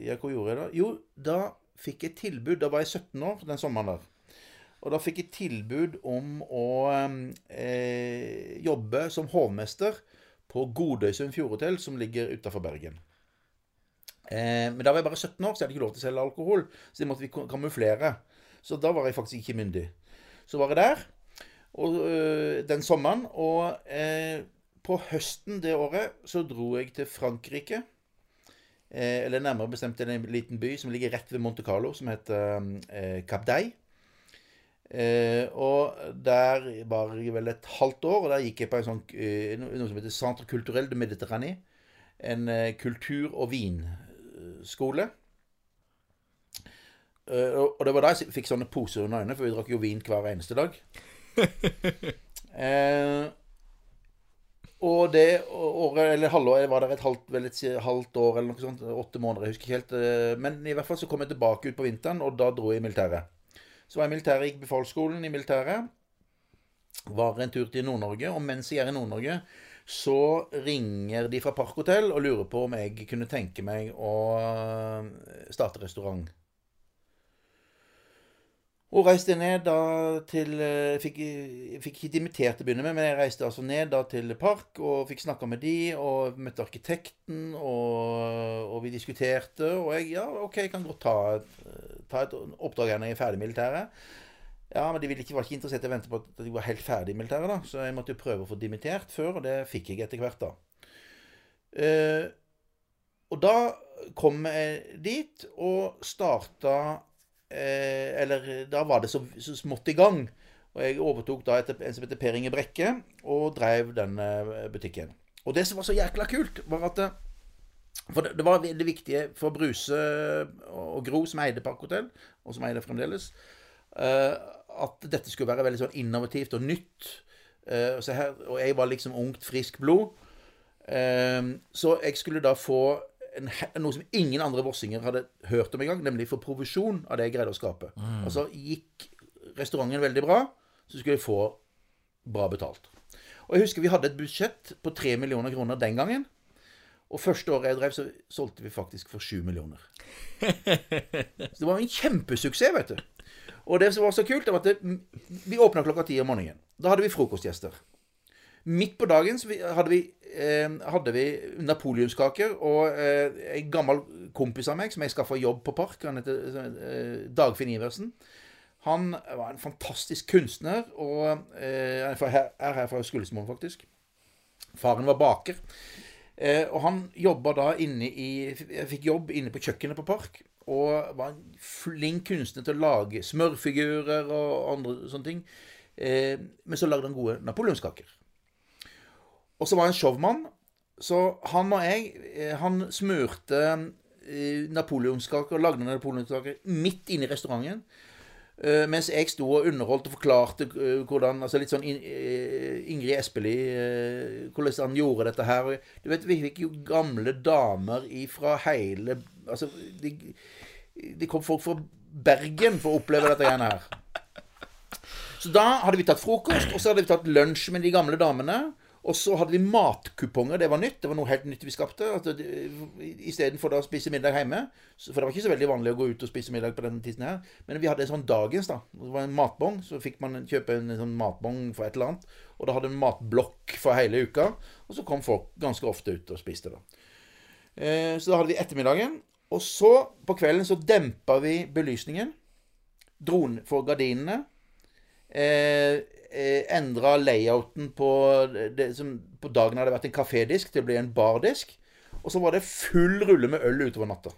Ja, hva gjorde jeg da? Jo, da fikk jeg tilbud. Da var jeg 17 år den sommeren der. Og da fikk jeg tilbud om å eh, jobbe som hovmester på Godøysund Fjordhotell, som ligger utafor Bergen. Eh, men da var jeg bare 17 år, så jeg hadde ikke lov til å selge alkohol. Så det måtte vi kamuflere. Så da var jeg faktisk ikke myndig. Så var jeg der og, øh, den sommeren. Og eh, på høsten det året så dro jeg til Frankrike. Eh, eller nærmere bestemt til en liten by som ligger rett ved Monte Carlo, som heter eh, Cap d'Ay. Eh, og der var jeg vel et halvt år, og der gikk jeg på en sånn, eh, noe som heter Centre Culturel de Mediterranée. En eh, kultur- og vinskole. Eh, og det var da jeg fikk sånne poser under øynene, for vi drakk jo vin hver eneste dag. Eh, Og det året, eller halvår, var der et halvt, vel et halvt år eller noe sånt. Åtte måneder, jeg husker ikke helt. eh, Men i hvert fall så kom jeg tilbake ut på vinteren, og da dro jeg i militæret. Så var jeg i militæret, gikk befalsskolen i militæret. Var en tur til Nord-Norge. Og mens jeg er i Nord-Norge, så ringer de fra Parkhotell og lurer på om jeg kunne tenke meg å eh, starte restaurant. Og reiste ned da til eh, Fikk, fikk ikke dimittert til å begynne med, men jeg reiste altså ned da til Park og fikk snakka med de, og møtte arkitekten, og, og vi diskuterte. Og jeg ja, OK, jeg kan godt ta et, ta et oppdrag her når jeg er ferdig i militæret. Ja, men de ville ikke, var ikke interessert i å vente på at de var helt ferdig i militæret, da. Så jeg måtte jo prøve å få dimittert før, og det fikk jeg etter hvert, da. Eh, og da kom jeg dit og starta Eller da var det så, så smått i gang. Og jeg overtok da etter en som heter Per Inge Brekke, og drev denne butikken. Og det som var så jækla kult, var at eh, For det, det var veldig viktig for Bruse og Gro, som eide Parkhotell, og som eier fremdeles, eh, at dette skulle være veldig sånn innovativt og nytt. Eh, og jeg var liksom ungt, friskt blod. Eh, så jeg skulle da få en, noe som ingen andre vossinger hadde hørt om engang, nemlig for provisjon av det jeg greide å skape. Altså gikk restauranten veldig bra, så skulle jeg få bra betalt. Og jeg husker vi hadde et budsjett på 3 millioner kroner den gangen. Og første året jeg drev, så solgte vi faktisk for 7 millioner. Så det var en kjempesuksess, vet du. Og det som var så kult, det var at det, vi åpna klokka ti om morgenen. Da hadde vi frokostgjester. Midt på dagen hadde vi, eh, hadde vi napoleonskaker, og eh, en gammel kompis av meg som jeg skaffa jobb på Park, han heter eh, Dagfinn Iversen. Han var en fantastisk kunstner, og eh, er her fra Skullesmoen, faktisk. Faren var baker. Eh, og han jobba da inne i Jeg fikk jobb inne på kjøkkenet på Park. Og var en flink kunstner til å lage smørfigurer og andre sånne ting. Eh, men så lagde han gode napoleonskaker. Og så var han showmann. Så han og jeg eh, Han smurte eh, napoleonskaker, lagde napoleonskaker midt inne i restauranten. Eh, mens jeg sto og underholdt og forklarte hvordan altså Litt sånn Ingrid Espelid Hvordan han gjorde dette her. Du vet, Vi fikk jo gamle damer fra hele Altså, de, de kom folk fra Bergen for å oppleve dette greiene her. Så da hadde vi tatt frokost, og så hadde vi tatt lunsj med de gamle damene. Og så hadde vi matkuponger. Det var nytt. Det var noe helt nytt vi skapte. Altså, Istedenfor å spise middag hjemme. For det var ikke så veldig vanlig å gå ut og spise middag på denne tiden her. Men vi hadde en sånn dagens, da. Det var en matbong. Så fikk man kjøpe en sånn matbong for et eller annet. Og da hadde en matblokk for hele uka. Og så kom folk ganske ofte ut og spiste, da. Eh, Så da hadde vi ettermiddagen. Og så, på kvelden, så dempa vi belysningen. Dro for gardinene. Eh, eh, Endra layouten på det som på dagen hadde vært en kafédisk, til å bli en bardisk. Og så var det full rulle med øl utover natta.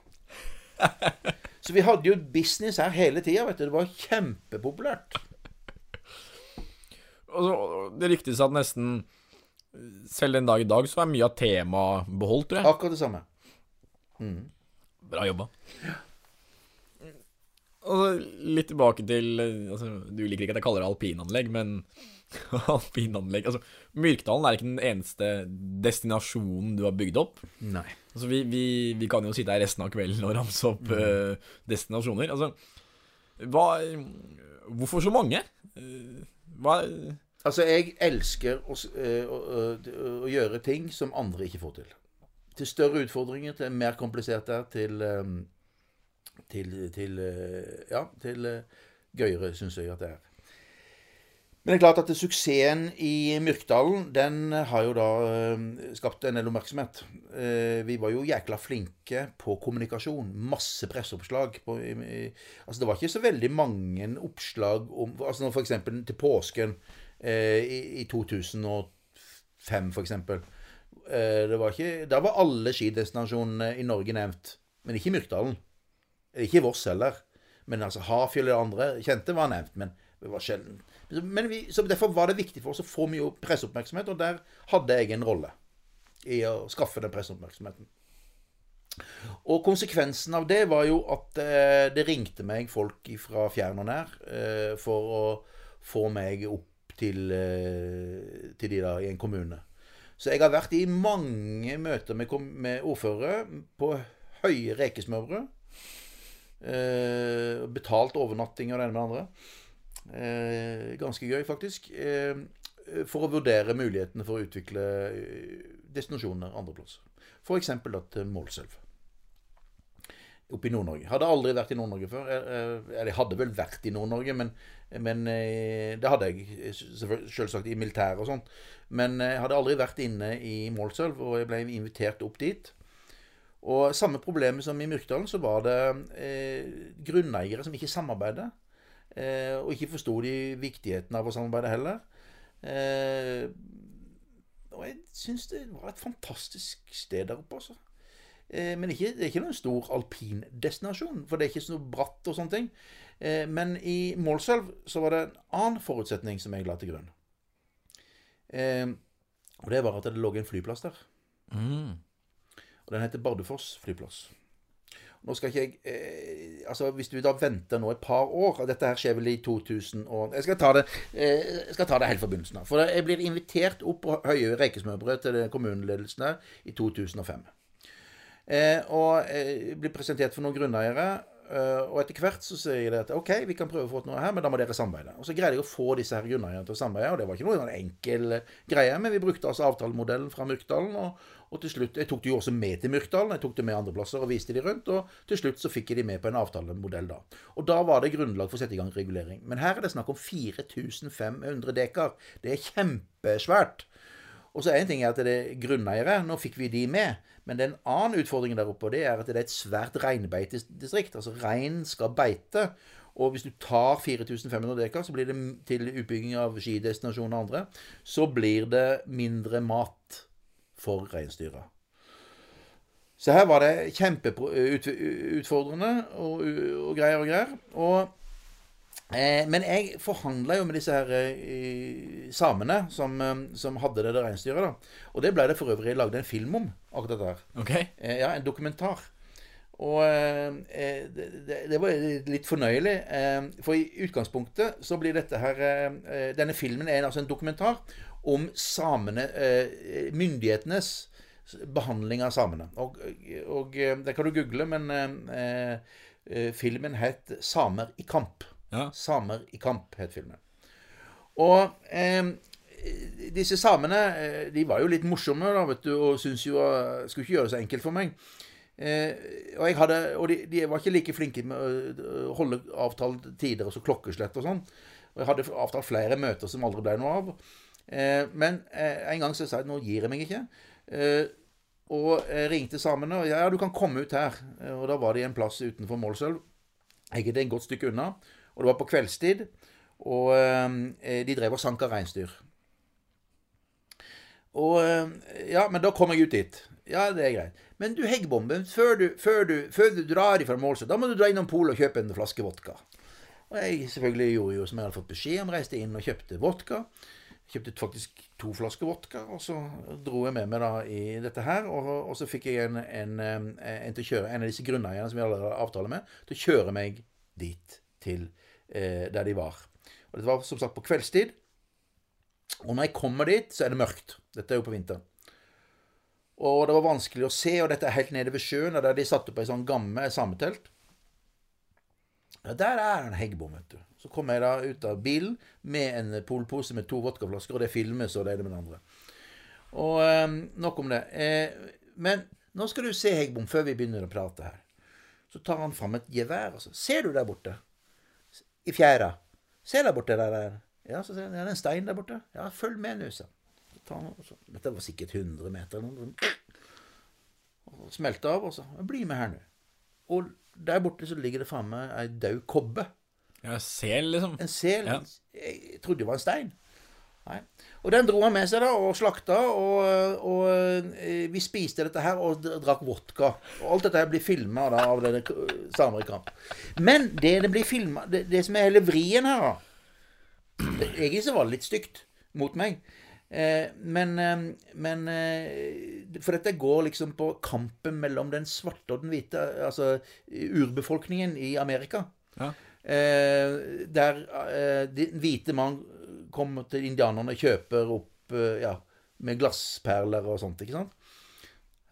Så vi hadde jo business her hele tida, vet du. Det var kjempepopulært. Og det ryktes at nesten selv den dag i dag så er mye av temaet beholdt, tror jeg. Akkurat det samme. Bra jobba. Og litt tilbake til altså, Du liker ikke at jeg kaller det alpinanlegg, men alpinanlegg Altså, Myrkdalen er ikke den eneste destinasjonen du har bygd opp. Nei. Altså, vi, vi, vi kan jo sitte her resten av kvelden og ramse opp eh, destinasjoner. Altså, hva Hvorfor så mange? Uh, Hva Altså, jeg elsker å, eh, å, å, å gjøre ting som andre ikke får til. Til større utfordringer, til mer kompliserte, til eh, Til, til eh, Ja, til eh, gøyere, syns jeg at det er. Men det er klart at suksessen i Myrkdalen, den har jo da eh, skapt en del oppmerksomhet. Vi var jo jækla flinke på kommunikasjon. Masse presseoppslag. På, altså det var ikke så veldig mange oppslag om altså eksempel til påsken i, i 2005, for eksempel. Eh, det da var alle skidestinasjonene i Norge nevnt. Men ikke Myrkdalen. Ikke Voss heller. Men altså Hafjell og andre kjente var nevnt. Men det var sjelden. Men vi, så Derfor var det viktig for oss å få mye presseoppmerksomhet, og der hadde jeg en rolle i å skaffe den presseoppmerksomheten. Og konsekvensen av det var jo at eh, det ringte meg folk fra fjern og nær eh, for å få meg opp til, eh, til de da i en kommune. Så jeg har vært i mange møter med, med ordførere på høye rekesmørbrød. Eh, betalt overnatting og det ene med det andre. Eh, ganske gøy, faktisk. Eh, for å vurdere mulighetene for å utvikle eh, destinasjoner andre plasser. F.eks. til Målselv. Oppe i Nord-Norge. Hadde aldri vært i Nord-Norge før. Eh, eh, Eller jeg hadde vel vært i Nord-Norge, men, men eh, det hadde jeg eh, selvsagt i militæret og sånt. Men eh, jeg hadde aldri vært inne i Målselv, og jeg ble invitert opp dit. Og samme problemet som i Myrkdalen, så var det eh, grunneiere som ikke samarbeidet. Eh, og ikke forsto de viktigheten av å samarbeide heller. Eh, og jeg syns det var et fantastisk sted der oppe, altså. Men ikke, det er ikke noen stor alpindestinasjon, for det er ikke så bratt og sånne ting. Eh, men i Målselv så var det en annen forutsetning som jeg la til grunn. Eh, og det var at det lå en flyplass der. Mm. Og den heter Bardufoss flyplass. Nå skal ikke jeg eh, Altså, hvis du da venter nå et par år og Dette her skjer vel i 2000 og Jeg skal ta det, eh, skal ta det helt fra begynnelsen av. For jeg blir invitert opp på Høye rekesmørbrød til kommuneledelsene i 2005. Eh, og jeg blir presentert for noen grunneiere. eh, og etter hvert så sier de at OK, vi kan prøve å få til noe her, men da må dere samarbeide. Og så greide jeg å få disse her grunneierne til å samarbeide, og det var ikke noe sånn enkel eh, greie, men vi brukte altså avtalemodellen fra Myrkdalen. Og, og til slutt, Jeg tok det jo også med til Myrkdalen, jeg tok det med andre plasser og viste de rundt. Og til slutt så fikk jeg de med på en avtalemodell da. Og da var det grunnlag for å sette i gang regulering. Men her er det snakk om 4500 dekar. Det er kjempesvært. Og så er en ting er at det er grunneiere. Nå fikk vi de med. Men det er en annen utfordring der oppe, og det er at det er et svært reinbeitedistrikt. Altså rein skal beite. Og hvis du tar 4500 dekar, så blir det til utbygging av skidestinasjoner og andre, så blir det mindre mat for reinsdyra. Så her var det kjempeutfordrende og, og greier og greier. Og Eh, men jeg forhandla jo med disse her eh, samene som, eh, som hadde det der reinsdyret. da. Og det ble det for øvrig lagd en film om, akkurat dette her. Ok. Eh, ja, en dokumentar. Og eh, eh, det, det, var litt fornøyelig. Eh, for i utgangspunktet så blir dette her eh, eh, Denne filmen er altså en dokumentar om samene eh, Myndighetenes behandling av samene. Og, og eh, det kan du google, men eh, eh, filmen het 'Samer i kamp'. Ja. 'Samer i kamp' het filmen. Og eh, disse samene de var jo litt morsomme da, vet du, og syntes jo Skulle ikke gjøre det så enkelt for meg. Eh, og hadde, og de, de var ikke like flinke med å holde avtalt tider og så klokkeslett og sånn. Og jeg hadde avtalt flere møter som aldri ble noe av. Eh, men eh, en gang så sa jeg nå gir jeg meg ikke. Eh, og jeg ringte samene og ja, du kan komme ut her. Og da var de en plass utenfor Målselv. Egentlig et godt stykke unna. Og det var på kveldstid. Og de drev og sanka reinsdyr. Og Ja, men da kom jeg ut dit. Ja, det er greit. Men du, Heggbomben, før du, før du, før du drar ifra Målselv, da må du dra innom polet og kjøpe en flaske vodka. Og jeg selvfølgelig gjorde jo som jeg hadde fått beskjed om, reiste inn og kjøpte vodka. Kjøpte faktisk to flasker vodka, og så dro jeg med meg da i dette her. Og, og så fikk jeg en, en, en, en til å kjøre, en av disse grunneierne som vi hadde avtale med, til å kjøre meg dit til eh, der de var. Og dette var som sagt på kveldstid. Og når jeg kommer dit, så er det mørkt. Dette er jo på vinteren. Og det var vanskelig å se, og dette er helt nede ved sjøen, der de satte opp ei sånn gammel sametelt. Ja, der er en heggbom, vet du. Så kom jeg da ut av bilen med en polpose med to vodkaflasker, og det filmes og det ene med det andre. Og eh, nok om det. Eh, men nå skal du se, Heggbom, før vi begynner å prate her. Så tar han fram et gevær, og så Ser du der borte? I fjæra. Se der borte, der der. Ja, så ser han, ja, det er en stein der borte. Ja, følg med nå, sa han. Dette var sikkert 100 meter. smelte av, og så Bli med her nå. Og der borte så ligger det framme ei død kobbe. Ja, sel, liksom. En sel. Ja. Jeg trodde det var en stein. Nei. Og den dro han med seg da, og slakta, og, og eh, vi spiste dette her og drakk vodka. Og alt dette her blir filma av denne samer i kamp. Men det det blir filma det, det som er hele vrien her, da Egentlig så var det litt stygt mot meg. Eh, men, eh, men For dette går liksom på kampen mellom den svarte og den hvite, altså urbefolkningen i Amerika. Ja. Eh, der eh, den hvite mann kommer til indianerne og kjøper opp eh, ja, med glassperler og sånt, ikke sant?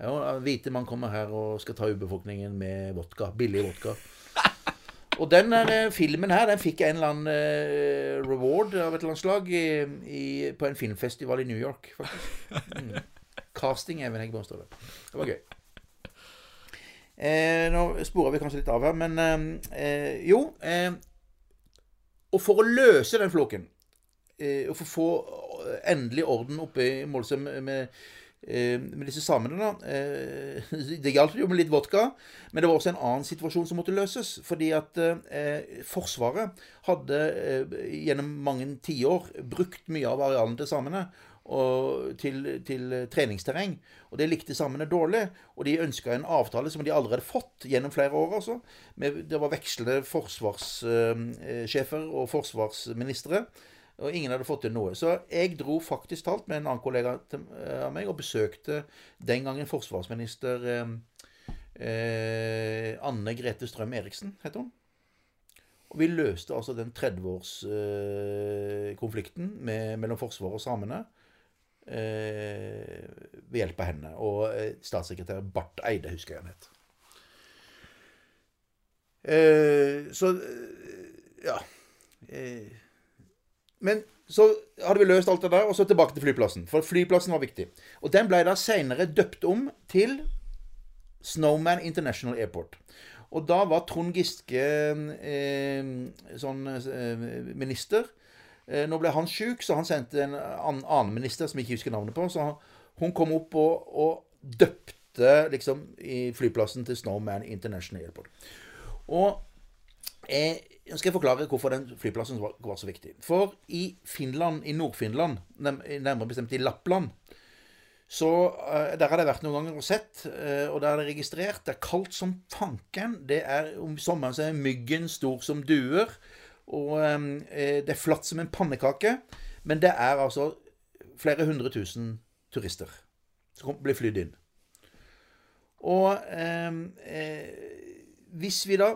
Ja, hvite mann kommer her og skal ta urbefolkningen med vodka. Billig vodka. Og den der, eh, filmen her, den fikk en eller annen eh, reward av et eller annet slag i, i, på en filmfestival i New York, faktisk. Mm. Casting er Heggebom står det. Det var gøy. Eh, nå sporer vi kanskje litt av her, men eh, eh, jo eh, Og for å løse den floken, eh, og for å få endelig orden oppe i Målsøm med, med, med disse samene, da eh, Det hjalp jo med litt vodka, men det var også en annen situasjon som måtte løses. Fordi at eh, Forsvaret hadde eh, gjennom mange tiår brukt mye av arealene til samene og til, til treningsterreng. Og det likte samene dårlig. Og de ønska en avtale som de allerede fått gjennom flere år. altså. Med, det var vekslende forsvarssjefer og forsvarsministre. Og ingen hadde fått til noe. Så jeg dro faktisk talt med en annen kollega av meg og besøkte den gangen forsvarsminister eh, eh, Anne Grete Strøm Eriksen, heter hun. Og vi løste altså den 30-årskonflikten eh, mellom Forsvaret og samene eh, ved hjelp av henne. Og eh, statssekretær Barth Eide, husker jeg han het. Eh, så eh, ja. Eh, men så hadde vi løst alt det der, og så tilbake til flyplassen. For flyplassen var viktig. Og den ble da seinere døpt om til Snowman International Airport. Og da var Trond Giske eh, sånn eh, minister. Eh, nå ble han sjuk, så han sendte en annen, minister som jeg ikke husker navnet på. Så hun kom opp og, og døpte liksom i flyplassen til Snowman International Airport. Og jeg nå skal jeg forklare hvorfor den flyplassen var, var så viktig. For i Finland, i Nord-Finland, nærmere bestemt i Lappland, så uh, Der har jeg vært noen ganger og sett, og der er det registrert. Det er kaldt som fanken. Det er Om sommeren så er myggen stor som duer. Og um, det er flatt som en pannekake. Men det er altså flere hundre tusen turister som blir flydd inn. Og um, eh, hvis vi da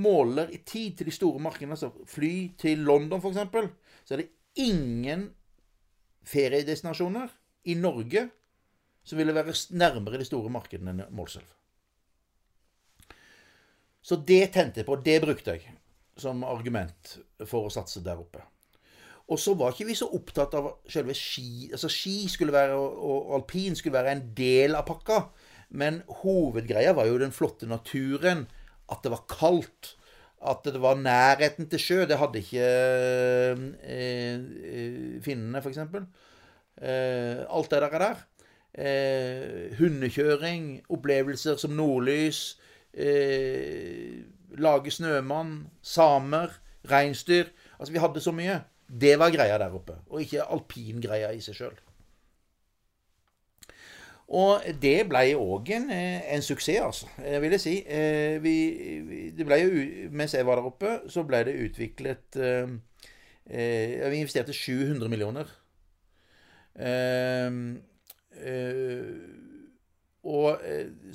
måler i tid til de store markedene, altså fly til London f.eks., så er det ingen feriedestinasjoner i Norge som ville være nærmere de store markedene enn Målselv. Så det tente jeg på. Det brukte jeg som argument for å satse der oppe. Og så var ikke vi så opptatt av selve ski. Altså Ski skulle være, og alpin skulle være en del av pakka. Men hovedgreia var jo den flotte naturen. At det var kaldt. At det var nærheten til sjø. Det hadde ikke eh, finnene, f.eks. Eh, alt det der er der. Eh, hundekjøring, opplevelser som nordlys, eh, lage snømann, samer, reinsdyr Altså, vi hadde så mye. Det var greia der oppe, og ikke alpingreia i seg sjøl. Og det ble òg en, en, suksess, altså. Vil jeg si. Vi, det ble jo, mens jeg var der oppe, så ble det utviklet Vi investerte 700 millioner. Og,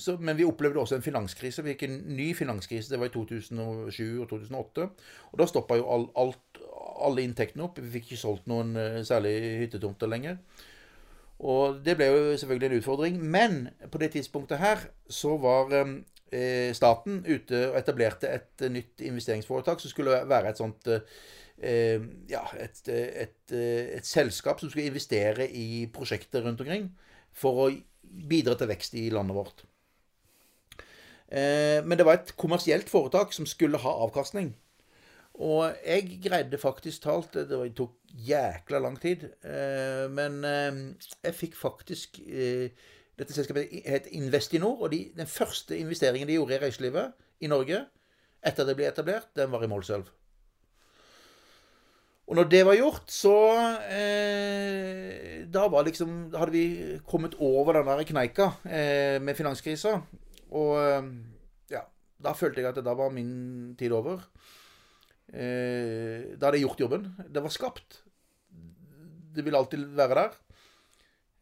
så, men vi opplevde også en finanskrise. Vi gikk en ny finanskrise. Det var i 2007 og 2008. Og da stoppa jo all, alt, alle inntektene opp. Vi fikk ikke solgt noen særlig hyttetomter lenger. Og det ble jo selvfølgelig en utfordring. Men på det tidspunktet her så var eh, staten ute og etablerte et nytt investeringsforetak som skulle være et sånt eh, Ja, et, et, et, et, selskap som skulle investere i prosjekter rundt omkring for å bidra til vekst i landet vårt. Eh, men det var et kommersielt foretak som skulle ha avkastning. Og jeg greide faktisk talt Det tok jækla lang tid. Men jeg fikk faktisk Dette selskapet het Investinor. Og de, den første investeringen de gjorde i reiselivet i Norge etter det ble etablert, den var i Målselv. Og når det var gjort, så eh, Da var liksom hadde vi kommet over den der kneika eh, med finanskrisa. Og ja, da følte jeg at det da var min tid over. Eh, da hadde jeg gjort jobben. Det var skapt. Det vil alltid være der.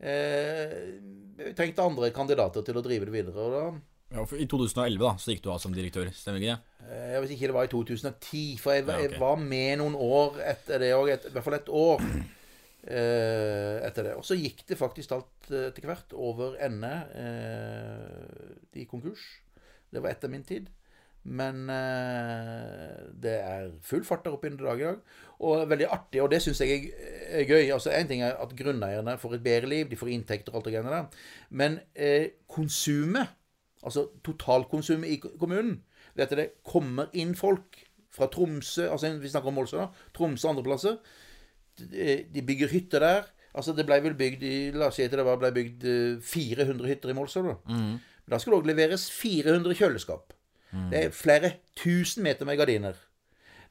Eh, jeg tenkte andre kandidater til å drive det videre. og da ja, for I 2011 da, så gikk du av som direktør, stemmer ikke det? Jeg vet ikke det var i 2010. For jeg, ja, okay. jeg var med noen år etter det òg. I hvert fall et år. eh, etter det. Og så gikk det faktisk alt eh, etter hvert over ende eh, i konkurs. Det var etter min tid. Men eh, det er full fart der oppe i dag i dag. Og veldig artig, og det syns jeg er gøy. Altså Én ting er at grunneierne får et bedre liv, de får inntekter og alt det greiene der. Men eh, konsumet, altså totalkonsumet i kommunen, det at det kommer inn folk fra Tromsø altså Vi snakker om Målsø, da. Tromsø og andre plasser. De bygger hytter der. Altså Det ble vel bygd La oss si at det var- ble bygd eh, 400 hytter i Målsø. Da Mm. Da skal det òg leveres 400 kjøleskap. Det er flere tusen meter med gardiner.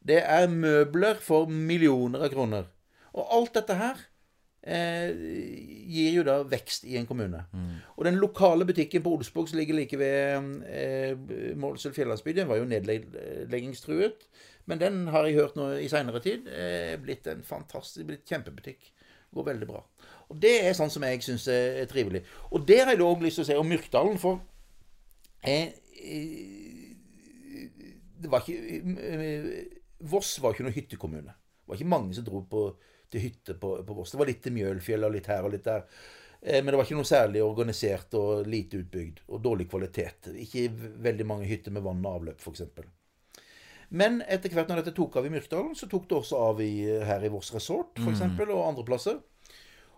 Det er møbler for millioner av kroner. Og alt dette her eh, gir jo da vekst i en kommune. Og den lokale butikken på Olsvåg som ligger like ved eh, Målselv fjellandsby, den var jo nedleggingstruet. Men den har jeg hørt nå i seinere tid eh, blitt en fantastisk blitt kjempebutikk. Går veldig bra. Og det er sånn som jeg syns er, trivelig. Og der har jeg òg lyst til å se om Myrkdalen, for jeg, det var ikke eh, Voss var ikke noen hyttekommune. Det var ikke mange som dro på, til hytte på, på Voss. Det var litt til Mjølfjell og litt her og litt der. Eh, Men det var ikke noe særlig organisert og lite utbygd. Og dårlig kvalitet. Ikke veldig mange hytter med vann og avløp, f.eks. Men etter hvert når dette tok av i Myrkdalen, så tok det også av i, her i Voss Resort f.eks. eksempel og andre plasser.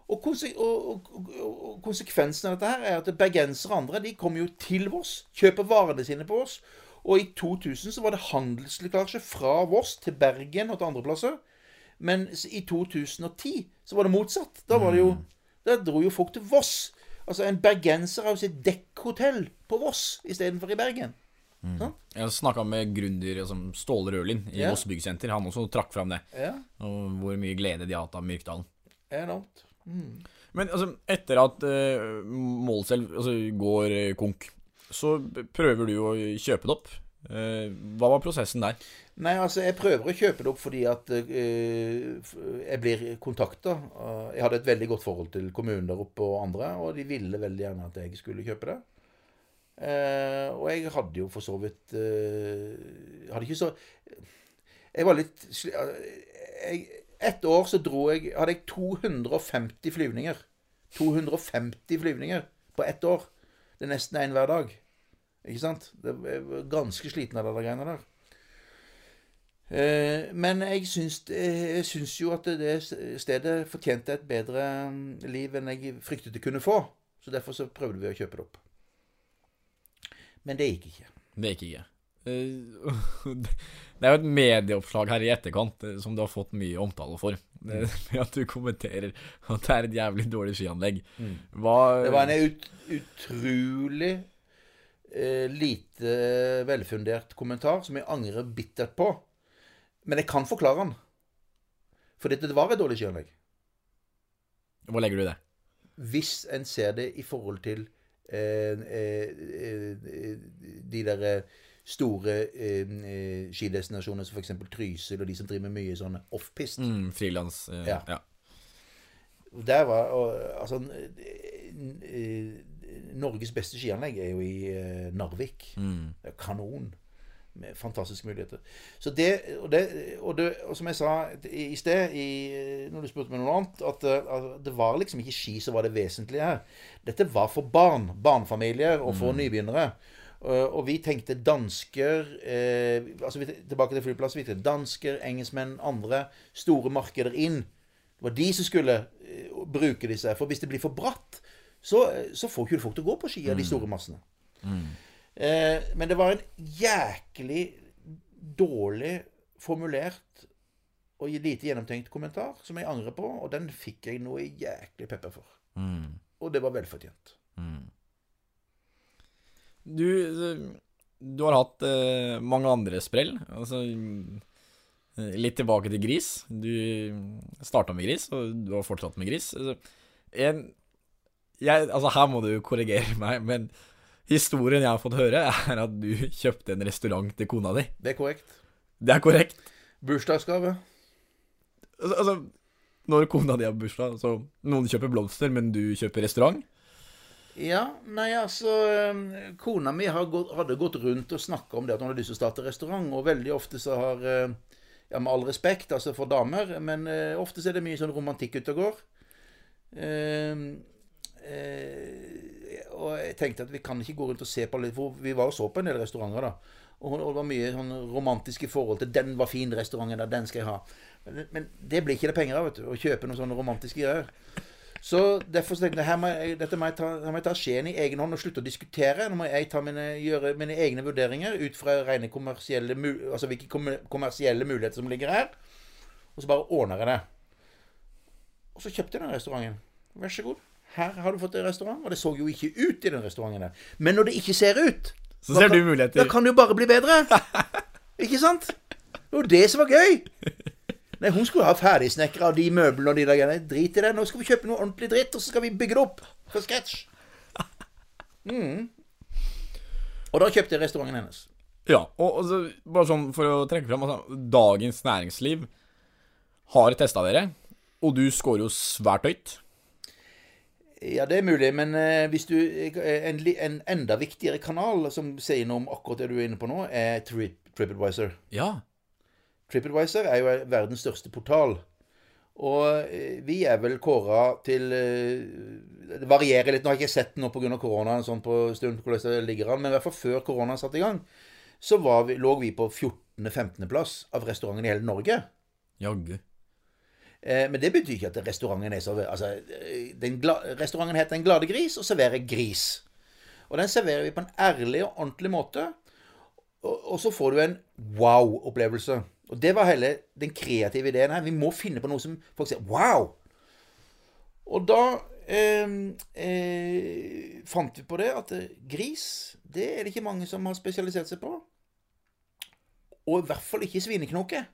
Og, konse og, og, og konsekvensen av dette her er at bergensere og andre de kommer jo til Voss, kjøper varene sine på Voss. Og i 2000 så var det handelslekkasje fra Voss til Bergen og til andre plasser. Men i 2010 så var det motsatt. Da var det jo Da dro jo folk til Voss. Altså En bergenser har jo sitt dekkhotell på Voss istedenfor i Bergen. Sant? Jeg snakka med gründer altså, Ståle Rølin i Ja. Voss Byggsenter. Han også trakk fram det. Ja, Og hvor mye glede de har hatt av Myrkdalen. enormt. Men altså, etter at uh, Målselv altså, går eh, konk, så prøver du å kjøpe det opp. Uh, hva var prosessen der? Nei, altså, jeg prøver å kjøpe det opp fordi at eh, jeg blir kontakta. jeg hadde et veldig godt forhold til kommunen der oppe og andre, og de ville veldig gjerne at jeg skulle kjøpe det. Eh, og jeg hadde jo for så vidt eh, Hadde ikke så Jeg var litt sli- jeg, Et år så dro jeg Hadde jeg 250 flyvninger. 250 flyvninger på ett år. Det er nesten én hver dag. Ikke sant? Jeg var ganske sliten av der greiene der. Eh, Men jeg syns, jeg syns jo at det stedet fortjente et bedre mm, liv enn jeg fryktet det kunne få. Så derfor så prøvde vi å kjøpe det opp. Men det gikk ikke. Det gikk ikke. Eh, Det er jo et medieoppslag her i etterkant eh, som du har fått mye omtale for. Med at du kommenterer at det er et jævlig dårlig skianlegg. Hva Det var en ut, utrolig eh, lite velfundert kommentar som jeg angrer bittert på. Men jeg kan forklare den. For dette det var et dårlig skianlegg. Hvor legger du det? hvis en ser det i forhold til eh, eh, eh, de der eh, store eh, eh, skidestinasjonene som f.eks. Trysil, og de som driver med mye sånn offpist. Mm, Frilans. eh, Ja. ja. Der var og, Altså Norges beste skianlegg er jo i Narvik. Mm. Kanon. Med fantastiske muligheter. Så det, og, det, og, det, og som jeg sa i, sted, i, når du spurte meg noe annet, at, at det var liksom ikke ski som var det vesentlige her. Dette var for barn, barnefamilier og for nybegynnere. Eh, og vi tenkte dansker eh, altså vi, Tilbake til flyplassen. Vi tenkte dansker, engelskmenn, andre store markeder inn. Det var de som skulle eh, bruke disse. For hvis det blir for bratt, så, så får ikke folk til å gå på ski av de store massene. Eh, men det var en jæklig dårlig formulert og lite gjennomtenkt kommentar som jeg angrer på, og den fikk jeg noe jæklig pepper for. Mm. Og det var velfortjent. Du, eh, du har hatt uh, mange andre sprell. Altså, eh, litt tilbake til gris. Du starta med gris, og du har fortsatt med gris. Altså, en, jeg, altså, her må du korrigere meg, men historien jeg har fått høre, er at du kjøpte en restaurant til kona di. Det er korrekt. Det er korrekt. Bursdagsgave. Altså, altså når kona di har bursdag, så noen kjøper blomster, men du kjøper restaurant? Ja, nei, altså eh, Kona mi hadde gått rundt og snakka om det at hun hadde lyst til å starte restaurant, og veldig ofte så har eh, ja, med all respekt, altså for damer, men eh, ofte så er det mye sånn romantikk ute og går. Eh, eh, og jeg tenkte at vi kan ikke gå rundt og se på litt, for vi var og så på en del restauranter, da. Og det var mye sånn romantiske forhold til 'den var fin, restauranten der, den skal jeg ha'. Men, men det blir ikke det penger av, vet du, å kjøpe noen sånne romantiske greier. Så derfor tenkte jeg her må jeg, dette må jeg, ta, her må jeg ta skjeen i egen hånd og slutte å diskutere. Nå må jeg mine, gjøre mine egne vurderinger ut fra rene kommersielle altså hvilke kommersielle muligheter som ligger her. Og så bare ordner jeg det. Og så kjøpte jeg den restauranten. Vær så god. Her har du fått en restaurant. Og det så jo ikke ut i den restauranten der. Men når det ikke ser ut, Så ser kan- du muligheter. da kan det jo bare bli bedre. Ikke sant? Det var det som var gøy. Nei, Hun skulle ha ferdigsnekra de møblene og de der greiene. Drit i det. Nå skal vi kjøpe noe ordentlig dritt, og så skal vi bygge det opp fra scratch. Mm. Og da kjøpte jeg restauranten hennes. Ja, og, og så, bare sånn for å trekke fram altså, Dagens Næringsliv har testa dere, og du scorer jo svært høyt. Ja, det er mulig, men eh, hvis du eh, en, en enda viktigere kanal som sier noe om akkurat det du er inne på nå, er Tri TripAdvisor. Ja. TripAdvisor er jo verdens største portal. Og eh, vi er vel kåra til Det varierer litt. Nå har jeg ikke sett noe pga. korona sånn på stund hvordan det ligger an, men i hvert fall før korona satte i gang, så var vi, lå vi på 14.-15.-plass av restauranten i hele Norge. Jaggu. Eh, men det betyr ikke at restauranten er så Altså, eh, restauranten heter Den glade gris og serverer gris. Og den serverer vi på en ærlig og ordentlig måte. Og, og så får du en wow-opplevelse. Og det var hele den kreative ideen her. Vi må finne på noe som folk sier wow. Og da eh, eh, fant vi på det at eh, gris, det er det ikke mange som har spesialisert seg på. Og i hvert fall ikke svineknoke.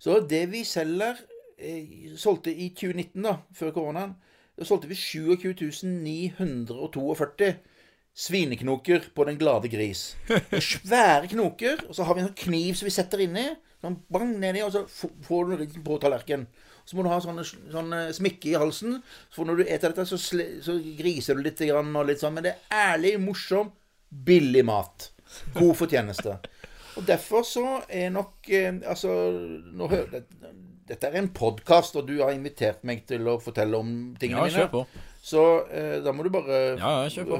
Så det vi selger Solgte i 2019, da, før koronaen, da solgte vi 27.942 svineknoker på Den glade gris. Det Svære knoker, og så har vi en sånn kniv som vi setter inni. Sånn bang nedi, og så får du den på tallerkenen. Så må du ha sånne, sånne smykke i halsen. For når du eter dette, så, så griser du litt grann litt sånn. Men det er ærlig, morsom, billig mat. God fortjeneste. Og derfor så er nok eh, Altså, nå hører det, dette er en podkast, og du har invitert meg til å fortelle om tingene Ja, mine. Så eh, da må du bare Ja,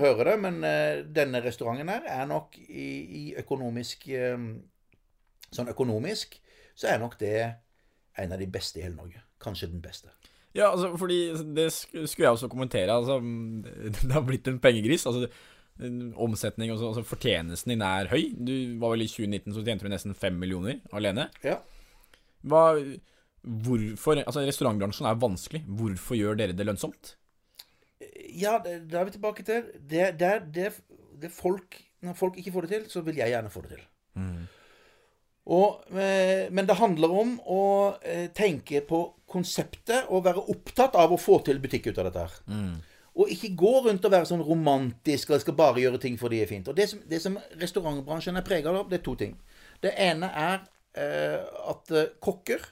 høre det. Men eh, denne restauranten her er nok i, i økonomisk eh, Sånn økonomisk så er nok det en av de beste i hele Norge. Kanskje den beste. Ja, altså, fordi det skulle jeg også kommentere. Altså, det har blitt en pengegris. Altså, omsetning og så- altså, fortjenesten din er høy. Du var vel I 2019 så tjente du nesten 5 millioner alene. Ja. Hva, hvorfor Altså, restaurantbransjen er vanskelig. Hvorfor gjør dere det lønnsomt? Ja, da er vi tilbake til det, det, det, det folk Når folk ikke får det til, så vil jeg gjerne få det til. Og, eh, men det handler om å eh, tenke på konseptet og være opptatt av å få til butikk ut av dette her. Og ikke gå rundt og være sånn romantisk og skal bare gjøre ting fordi det er fint. Og det som, det som restaurantbransjen er prega av, det er to ting. Det ene er eh, at eh, kokker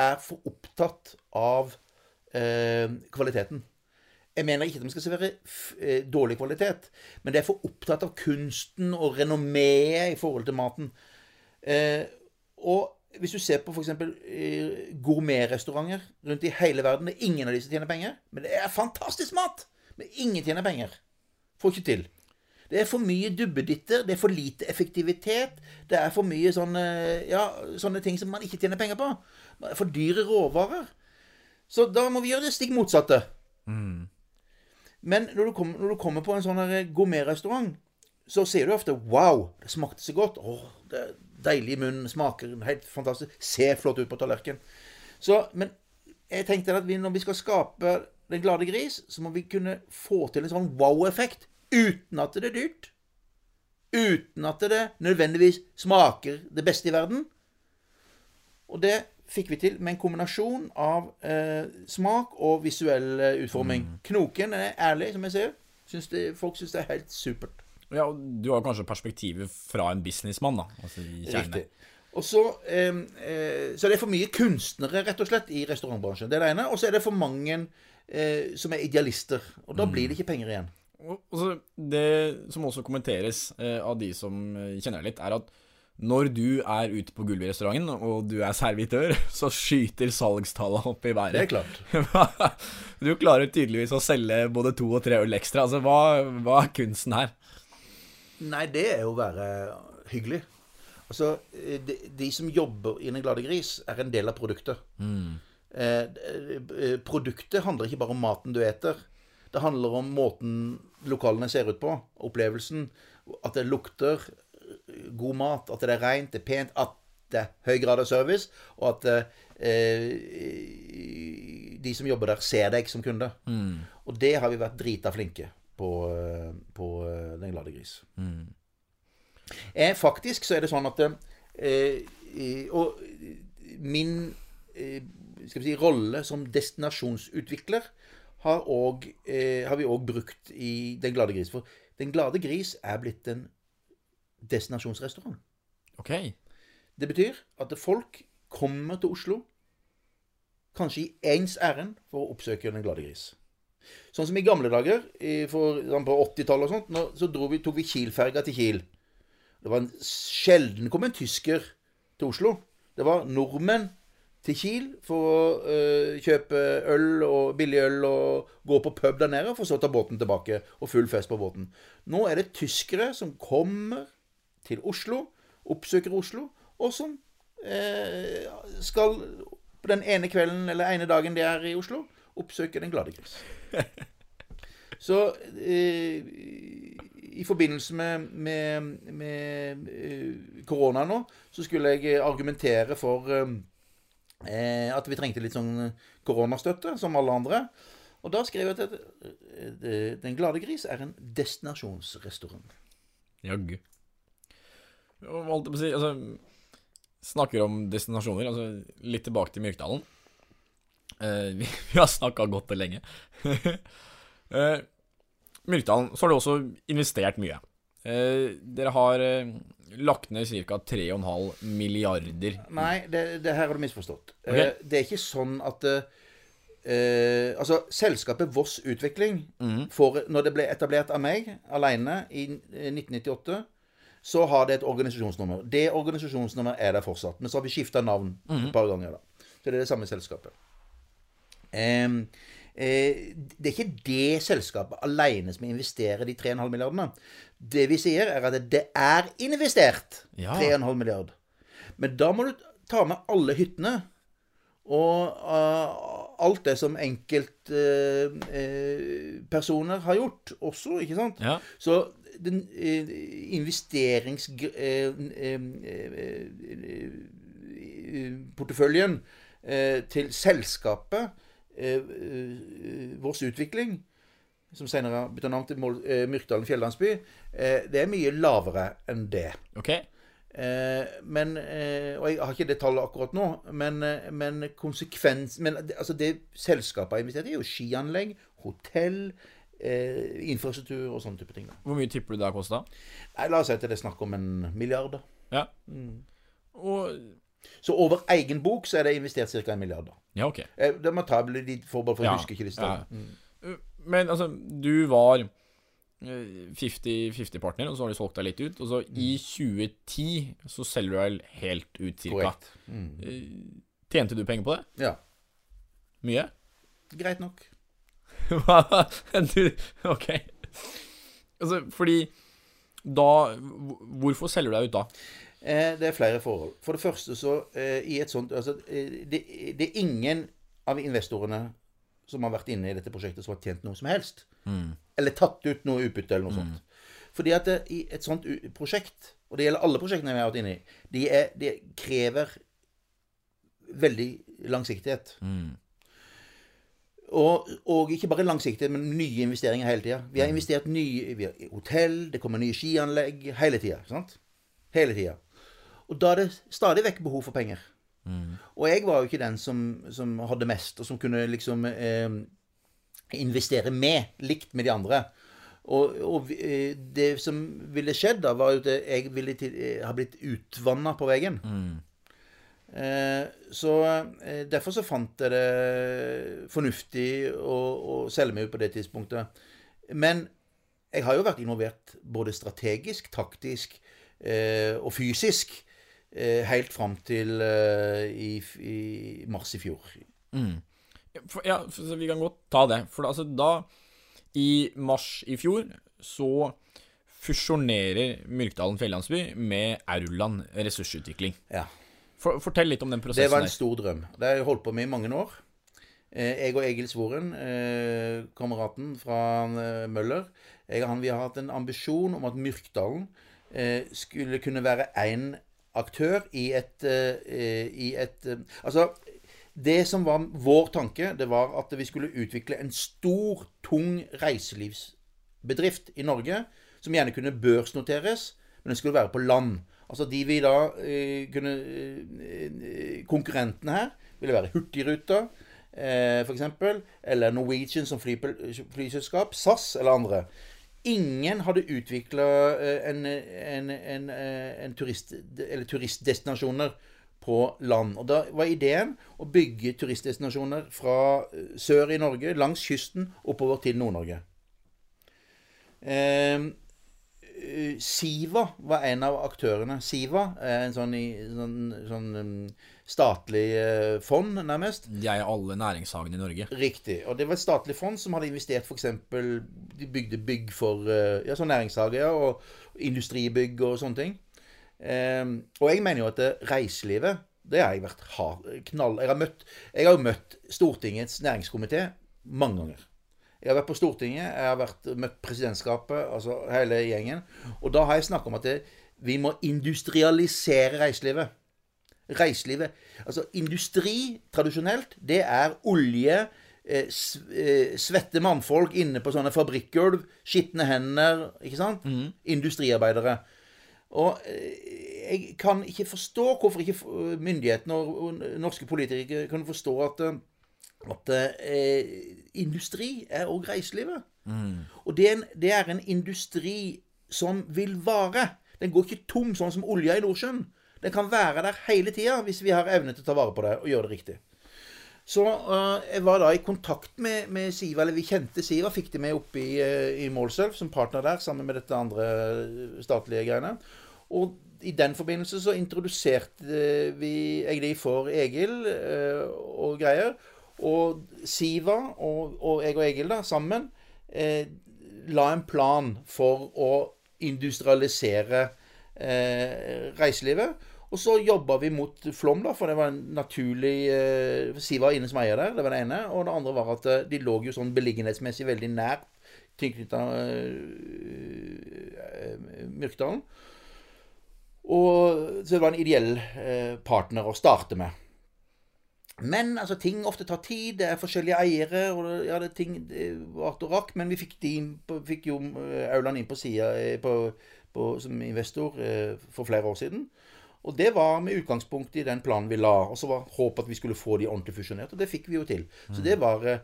er for opptatt av eh, kvaliteten. Jeg mener ikke at de skal servere eh, dårlig kvalitet, men de er for opptatt av kunsten og renommeet i forhold til maten. Eh, og hvis du ser på f.eks. Eh, gourmetrestauranter rundt i hele verden Det er ingen av disse tjener penger, men det er fantastisk mat! Men ingen tjener penger. Får ikke til. Det er for mye dubbeditter, det er for lite effektivitet. Det er for mye sånne, ja, sånne ting som man ikke tjener penger på. For dyre råvarer. Så da må vi gjøre det stikk motsatte. Men når du, kommer, når du kommer på en sånn her gourmetrestaurant, så ser du ofte 'wow, det smakte så godt'. Åh, det er deilig i munnen, smaker helt fantastisk. Ser flott ut på tallerkenen. Men jeg tenkte at vi, når vi skal skape Den glade gris, så må vi kunne få til en sånn wow-effekt uten at det er dyrt. Uten at det nødvendigvis smaker det beste i verden. Og det fikk vi til med en kombinasjon av eh, smak og visuell utforming. utforming. Knoken er ærlig, som jeg ser. Syns det, folk syns det er helt supert. Ja, og Du har kanskje perspektivet fra en businessmann, da. Altså i. Riktig. Og så, eh, eh, så det er for mye kunstnere, rett og slett, i restaurantbransjen. Det er det ene. Og så er det for mange eh, som er idealister. Og da blir det ikke penger igjen. Og og så det som også kommenteres eh, av de som eh, kjenner deg litt, er at Når du er ute på gulvet i restauranten, og du er servitør, så skyter salgstallene opp i været. Det er klart. du klarer tydeligvis å selge både to og tre øl ekstra. Altså, hva, hva er kunsten her? Nei, det er å være hyggelig. Altså, de, de som jobber i Den glade gris, er en del av produktet. Mm. eh, produktet handler ikke bare om maten du eter. Det handler om måten lokalene ser ut på. Opplevelsen. At det lukter god mat, at det er rent, det er pent, at det er høy grad av service, og at eh, de som jobber der, ser deg som kunde. Og det har vi vært drita flinke på, eh, på eh, Den glade gris. Eh, faktisk så er det sånn at eh, Og min eh, skal vi si, rolle som destinasjonsutvikler har, også, har vi òg brukt i Den glade gris. For Den glade gris er blitt en destinasjonsrestaurant. Ok. Det betyr at folk kommer til Oslo kanskje i ens ærend for å oppsøke Den glade gris. Sånn som i gamle dager, i- for, sånn på 80-tallet og sånt, nå, så dro vi, tok vi Kiel-ferga til Kiel. Det var en sjelden kom en tysker til Oslo. Det var nordmenn til Kiel for å øh, kjøpe øl og billig øl og gå på pub der nede, for så å ta båten tilbake og full fest på båten. Nå er det tyskere som kommer til Oslo, oppsøker Oslo, og som eh, skal på den ene kvelden eller ene dagen de er i Oslo, oppsøke Den glade gris. Så eh, i forbindelse med, med, med eh, korona nå, så skulle jeg argumentere for eh, at vi trengte litt sånn koronastøtte, som alle andre. Og da skrev jeg at eh, Den glade gris er en destinasjonsrestaurant. Jaggu. Og Holdt jeg på å si Altså, snakker om destinasjoner. Altså, litt tilbake til Myrkdalen. Uh, vi, vi har snakka godt og lenge. uh, Myrkdalen, så har du også investert mye. Uh, dere har eh, lagt ned ca. 3,5 milliarder. Nei, det, det her har du misforstått. Okay. Eh, Det er ikke sånn at eh, eh, Altså, selskapet Voss Utvikling får, Når det ble etablert av meg alene i eh, 1998, så har det et organisasjonsnummer. Det organisasjonsnummeret er der fortsatt. Men så har vi skifta navn et par ganger. da. Så det er det samme selskapet. Um, eh, det er ikke det selskapet alene som investerer de 3,5 milliardene. Det vi sier, er at det er investert Ja. 3,5 milliard. Men da må du ta med alle hyttene. Og uh, alt det som enkeltpersoner har gjort også, ikke sant? Ja. Så den eh, investeringsporteføljen eh, til selskapet eh, eh, Vårs Utvikling, som senere bytta navn til eh, Myrkdalen Fjellandsby, eh, det er mye lavere enn det. Ok? Eh, men, eh, og jeg har ikke det tallet akkurat nå, men, eh, men konsekvens Men altså det selskapet har investert i, er jo skianlegg, hotell, eh, infrastruktur og sånne type ting. da. Hvor mye tipper du det har kosta? La oss si at det er snakk om en milliard. da. Ja. Og Så over egen bok så er det investert ca. en milliard. da. Ja, ok. Eh, Det må ta litt forbehold, for Ja, huske ikke disse ja. tallene. Mm. Men altså, du var eh, 50-50-partner, og så har du solgt deg litt ut. Og så i 2010 så selger du deg helt ut, cirka. Mm. Eh, Tjente du penger på det? Ja. Mye? Greit nok. Hva? du, ok. Altså, fordi da Hvorfor selger du deg ut da? Eh, det er flere forhold. For det første så eh, i et sånt altså, eh, det, det er ingen av investorene som har vært inne i dette prosjektet, som har tjent noe som helst. Eller tatt ut noe utbytte eller noe sånt. Fordi at det, i et sånt prosjekt, og det gjelder alle prosjektene vi har vært inne i, de, er, de krever veldig langsiktighet. Og, og ikke bare langsiktig, men nye investeringer hele tida. Vi har investert nye vi har hotell, det kommer nye skianlegg hele tida. Sant? Hele tida. Og da er det stadig vekk behov for penger. Og jeg var jo ikke den som, som hadde mest, og som kunne liksom eh, investere med, likt med de andre. Og, og eh, det som ville skjedd da, var jo at jeg ville til, eh, ha blitt utvanna på veien. Eh, så eh, derfor så fant jeg det fornuftig å, å selge meg ut på det tidspunktet. Men jeg har jo vært involvert både strategisk, taktisk eh, og fysisk eh, helt fram til eh, i, i mars i fjor. Mm. Ja, for, ja, for, så vi kan godt ta det. For altså, da, i mars i fjor, så fusjonerer Myrkdalen fjellandsby med Aurland ressursutvikling. Ja. For, fortell litt om den prosessen. Det var en stor drøm. Det har jeg holdt på med i mange år. Eh, Jeg og Egil Svoren, eh, kameraten fra eh, Møller, jeg og han, vi har hatt en ambisjon om at Myrkdalen skulle kunne være én aktør i et, i et Altså, det som var vår tanke, det var at vi skulle utvikle en stor, tung reiselivsbedrift i Norge, som gjerne kunne børsnoteres, men den skulle være på land. Altså de vi da eh, kunne eh, Konkurrentene her ville være Hurtigruta, eh, f.eks., eller Norwegian som fly, flyselskap, SAS eller andre. Ingen hadde utvikla en, en, en, eh, en turist, turistdestinasjoner på land. Og Da var ideen å bygge turistdestinasjoner fra eh, sør i Norge, langs kysten, oppover til Nord-Norge. Eh, eh, Siva var en av aktørene. Siva er en sånn, i- sånn, sånn um, statlig eh, fond, nærmest. De eier alle næringshagene i Norge. Riktig. Og det var et statlig fond som hadde investert f.eks. De bygde bygg for eh, ja, sånn næringshager og industribygg og sånne ting. Um, og jeg mener jo at reiselivet det har jeg vært hard, knall... Jeg har, møtt, jeg har jo møtt Stortingets næringskomité mange ganger. Jeg har vært på Stortinget, jeg har vært, møtt presidentskapet, altså hele gjengen. Og da har jeg snakka om at det, vi må industrialisere reiselivet. Reiselivet Altså industri, tradisjonelt, det er olje, eh, eh, svette mannfolk inne på sånne fabrikkgulv, skitne hender, ikke sant? Industriarbeidere. Og eh, jeg kan ikke forstå hvorfor ikke myndighetene og, norske politikere kan forstå at, at eh, industri er òg reiselivet. Og det er, en, det er en industri som vil vare. Den går ikke tom sånn som olja i Nordsjøen. Den kan være der hele tida hvis vi har evne til å ta vare på det og gjøre det riktig. Så uh, jeg var da i kontakt med, med Siva, eller vi kjente Siva, fikk de med opp i, øh, i Målselv som partner der, sammen med dette andre øh, statlige greiene. Og i den forbindelse så introduserte vi jeg de for Egil uh, og greier. Og Siva og, og jeg og Egil da, sammen eh, la en plan for å industrialisere eh, reiselivet. Og så jobba vi mot Flom, da, for det var en naturlig eh, Siva var inne som eier der. Det var det ene. Og det andre var at eh, de lå jo sånn beliggenhetsmessig veldig nært tilknytta eh, Myrkdalen. Og, så det var en ideell eh, partner å starte med. Men altså, ting ofte tar tid. Det er forskjellige eiere. og det, ja, det ting varte og rakk. Men vi fikk, på- fikk jo eh, Auland inn på sida på, på, som investor eh, for flere år siden. Og det var med utgangspunkt i den planen vi la. Og så var håpet at vi skulle få de ordentlig fusjonert. Og det fikk vi jo til. Så det var eh,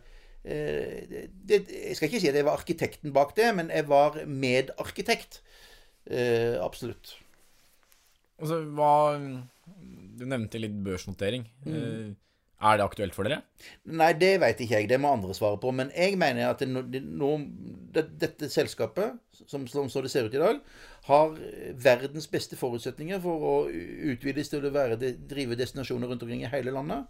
det, Jeg skal ikke si at jeg var arkitekten bak det, men jeg var medarkitekt. Eh, absolutt. Altså, hva Du nevnte litt børsnotering. Eh, Er det aktuelt for dere? Nei, det vet ikke jeg. Det må andre svare på. Men jeg mener at det, no, det, dette selskapet, som, som så det ser ut i dag, har verdens beste forutsetninger for å utvides til å være, drive destinasjoner rundt omkring i hele landet.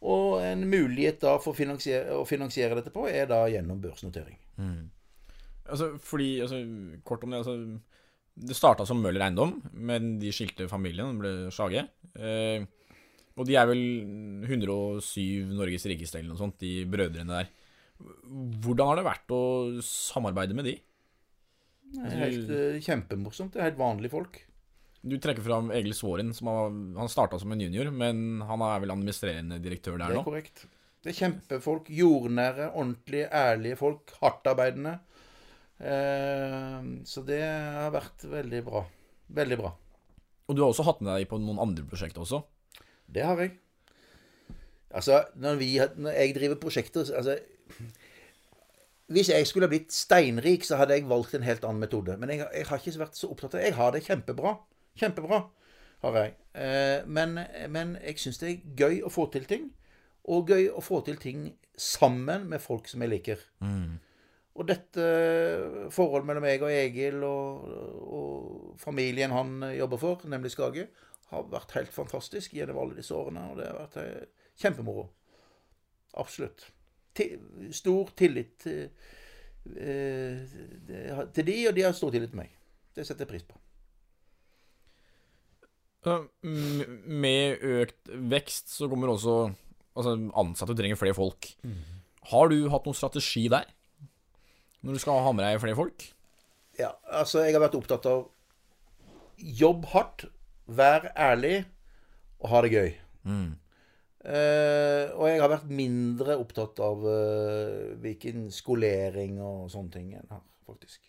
Og en mulighet da for å finansiere, å finansiere dette på, er da gjennom børsnotering. Altså, fordi, altså, kort om det altså, Det starta som Møller Eiendom, men de skilte familien, og ble Skjage. Eh, og de er vel 107 Norges rikeste eller noe sånt, de brødrene der. Hvordan har det vært å samarbeide med de? Det er helt eh, kjempemorsomt. Det er helt vanlige folk. Du trekker fram Egil Svåren, som har, han starta som en junior, men han er vel administrerende direktør der nå? Det er korrekt. Det er kjempefolk. Jordnære, ordentlige, ærlige folk. Hardtarbeidende. Eh, så det har vært veldig bra. Veldig bra. Og du har også hatt med deg på noen andre prosjekter også? Det har jeg. Altså, når, vi, når jeg driver prosjekter altså, Hvis jeg skulle blitt steinrik, så hadde jeg valgt en helt annen metode. Men jeg, jeg har ikke vært så opptatt av det. Jeg har det kjempebra. Kjempebra har jeg. Eh, men, men jeg syns det er gøy å få til ting. Og gøy å få til ting sammen med folk som jeg liker. Og dette forholdet mellom meg og Egil og, og familien han jobber for, nemlig Skage, har vært helt fantastisk gjennom alle disse årene. Og det har vært eh, kjempemoro. Absolutt. Stor tillit til, eh, til de, og de har stor tillit til meg. Det setter jeg pris på. Med økt vekst så kommer også Altså, ansatte trenger flere folk. Har du hatt noen strategi der? Når du skal ha med deg flere folk? Ja, altså, jeg har vært opptatt av jobb hardt, vær ærlig og ha det gøy. Eh, og jeg har vært mindre opptatt av uh, hvilken skolering og sånne ting enn har, faktisk.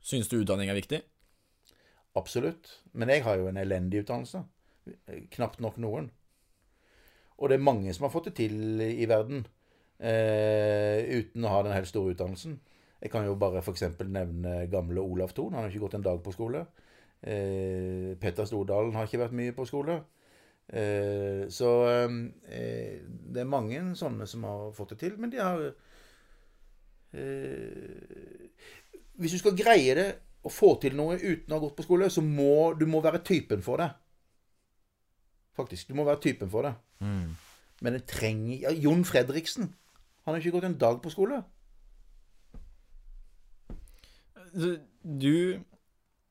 Syns du utdanning er viktig? Absolutt. Men jeg har jo en elendig utdannelse. Knapt nok noen. Og det er mange som har fått det til i verden uh, uten å ha den helt store utdannelsen. Jeg kan jo bare f.eks. nevne gamle Olav Thon. Han har ikke gått en dag på skole. Eh, Petter Stordalen har ikke vært mye på skole. Eh, så eh, det er mange sånne som har fått det til, men de har eh, Hvis du skal greie det å få til noe uten å ha gått på skole, så må du må være typen for det. Faktisk. Du må være typen for det. Men det trenger ja, Jon Fredriksen. Han har ikke gått en dag på skole. Du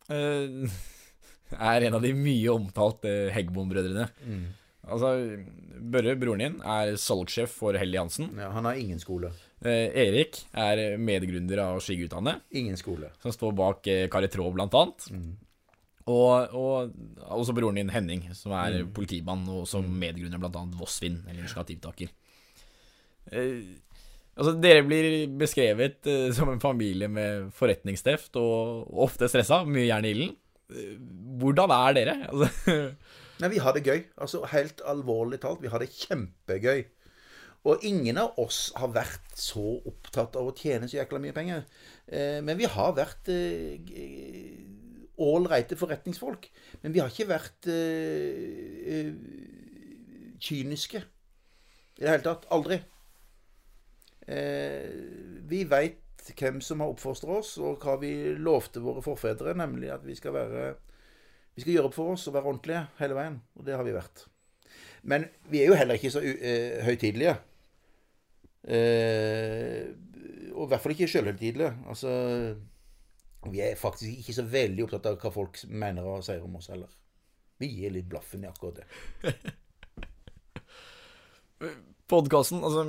eh, er en av de mye omtalte Heggbom-brødrene. Altså, Børre, broren din, er salgssjef for Helly Hansen. Ja, han har ingen skole. Eh, Erik er medgründer av Skigutdannet, Ingen skole. som står bak eh, Traa, blant annet. Og, og også broren din Henning, som er politimann, og som medgrunner blant annet Vossvin, eller initiativtaker. Eh, altså, dere blir beskrevet uh, som en familie med forretningsteft og, ofte stressa, mye jern i ilden. Eh, hvordan er dere? Altså, Nei, vi har det gøy. Altså, Helt alvorlig talt, vi har det kjempegøy. Og ingen av oss har vært så opptatt av å tjene så jækla mye penger. Eh, men vi har vært ålreite forretningsfolk. Men vi har ikke vært kyniske i det hele tatt. Aldri. Eh, vi veit hvem som har oppfostra oss, og hva vi lovte våre forfedre, nemlig at vi skal være vi skal gjøre opp for oss og være ordentlige hele veien. Og det har vi vært. Men vi er jo heller ikke så uh, høytidelige. Eh, og i hvert fall ikke sjølhøytidelige. Altså Vi er faktisk ikke så veldig opptatt av hva folk mener og sier om oss heller. Vi gir litt blaffen i akkurat det. Podkasten altså,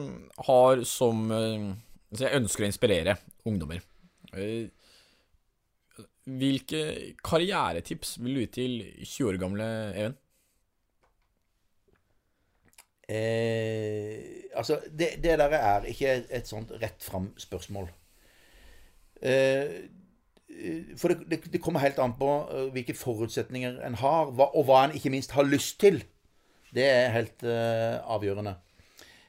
har som altså, Jeg ønsker å inspirere ungdommer. Eh, Hvilke karrieretips vil du gi til 20 år gamle Even? Eh, altså, det, det der er ikke et, sånt rett fram spørsmål. Eh, for det, det, det kommer helt an på eh, hvilke forutsetninger en har, og hva en ikke minst har lyst til. Det er helt eh, avgjørende.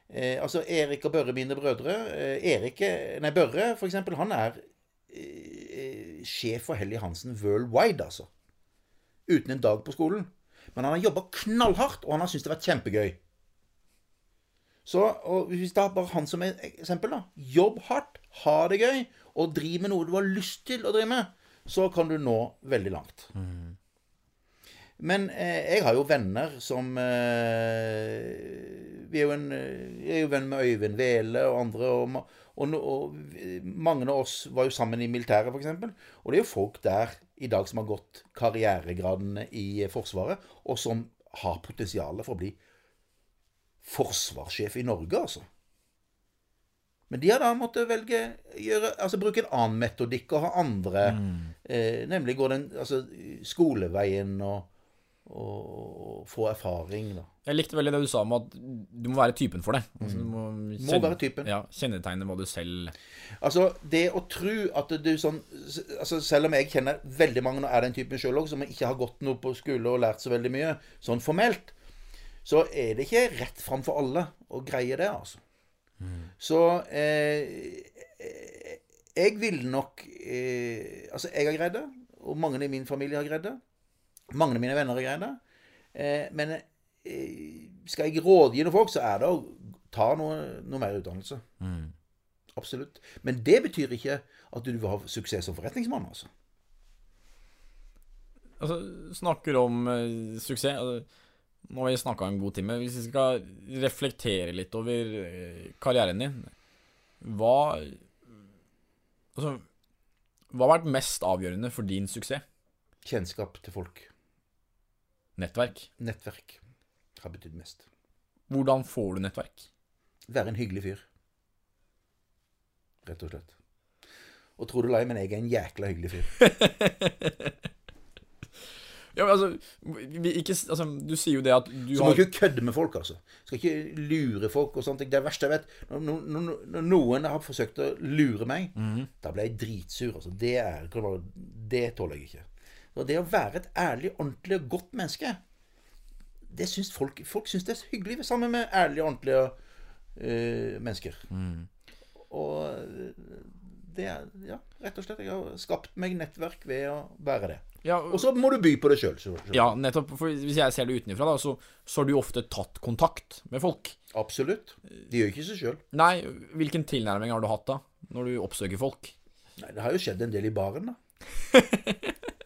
Eh, altså, Erik og Børre, mine brødre eh, Erik, er- nei, Børre, for eksempel, han er eh, sjef for Helly Hansen worldwide, altså. Uten en dag på skolen. Men han har jobba knallhardt, og han har syntes det har vært kjempegøy. Så og hvis da bare han som eksempel, da. Jobb hardt, ha det gøy, og driv med noe du har lyst til å drive med, så kan du nå veldig langt. Men eh, jeg har jo venner som eh, Vi er jo, en, eh, jeg er jo venn med Øyvind Vele og andre. Og, og, og mange av oss var jo sammen i militæret, f.eks. Og det er jo folk der i dag som har gått karrieregradene i Forsvaret, og som har potensial for å bli forsvarssjef i Norge, altså. Men de har da måttet velge gjøre, altså bruke en annen metodikk og ha andre eh, Nemlig gå den altså, skoleveien og, og få erfaring, da. Jeg likte veldig det du sa om at du må være typen for det. Altså, du må, Må være typen. Ja, Kjennetegne hva du selv Altså, det å tro at du sånn altså Selv om jeg kjenner veldig mange og er den typen sjøl òg, som ikke har gått noe på skole og lært så veldig mye, sånn formelt, så er det ikke rett fram for alle å greie det, altså. Så eh, eh, jeg ville nok eh, Altså, jeg har greid det, og mange i min familie har greid det. Mange av mine venner greid det. Eh, men eh, skal jeg rådgi noen folk, så er det å ta noe, noe mer utdannelse. Absolutt. Men det betyr ikke at du vil ha suksess som forretningsmann, altså. altså, snakker om eh, suksess altså, Nå har vi snakka en god time. Hvis vi skal reflektere litt over eh, karrieren din, hva Altså, hva har vært mest avgjørende for din suksess? Kjennskap til folk. Nettverk. Nettverk har betydd mest. Hvordan får du nettverk? Være en hyggelig fyr. Rett og slett. Og tror du lei, men jeg er en jækla hyggelig fyr. Ja, men altså, vi, ikke, altså Du sier jo det at du Så må har du ikke kødde med folk, altså. Skal ikke lure folk og sånt. Det er verste jeg vet. Når, når, når noen har forsøkt å lure meg, da blir jeg dritsur. Altså. Det, er, det tåler jeg ikke. Og det å være et ærlig, ordentlig og godt menneske det syns folk, folk syns det er hyggelig sammen med ærlige, ordentlige uh, mennesker. Og det er Ja, rett og slett. Jeg har skapt meg nettverk ved å være det. ja, Og så må du by på det sjøl. ja, nettopp. For hvis jeg ser det utenfra, så, så har du ofte tatt kontakt med folk. Absolutt. De gjør ikke seg sjøl. Nei, hvilken tilnærming har du hatt da, når du oppsøker folk? Nei, det har jo skjedd en del i baren, da.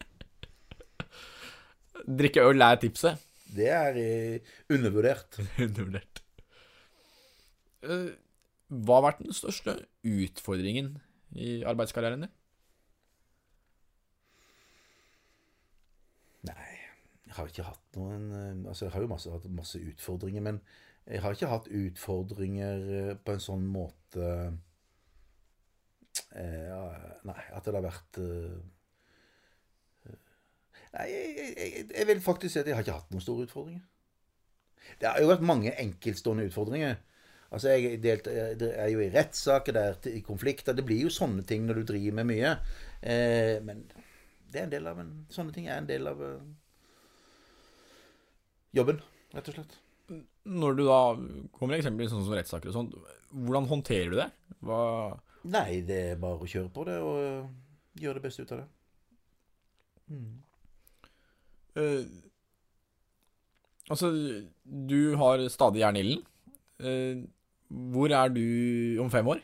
Drikke øl er tipset. Det er eh, undervurdert. Undervurdert. Eh, Hva har vært den største utfordringen i arbeidskarrieren din? Nei, jeg har ikke hatt noen eh, Altså, jeg har jo masse, hatt masse utfordringer, men jeg har ikke hatt utfordringer på en sånn måte eh, Nei, at det har vært eh, Nei, jeg, jeg, jeg vil faktisk si at jeg har ikke hatt noen store utfordringer. Det har jo vært mange enkeltstående utfordringer. Altså, jeg delt, det er jo i rettssaker, det er i konflikter. Det blir jo sånne ting når du driver med mye. Eh, men det er en del av en, sånne ting er en del av uh, jobben, rett og slett. Når du da kommer eksempel sånn som rettssaker og sånn, hvordan håndterer du det? Hva Nei, det er bare å kjøre på det og eh, gjøre det beste ut av det. Eh, Altså, du har stadig jernilden. Uh. Eh, hvor er du om fem år?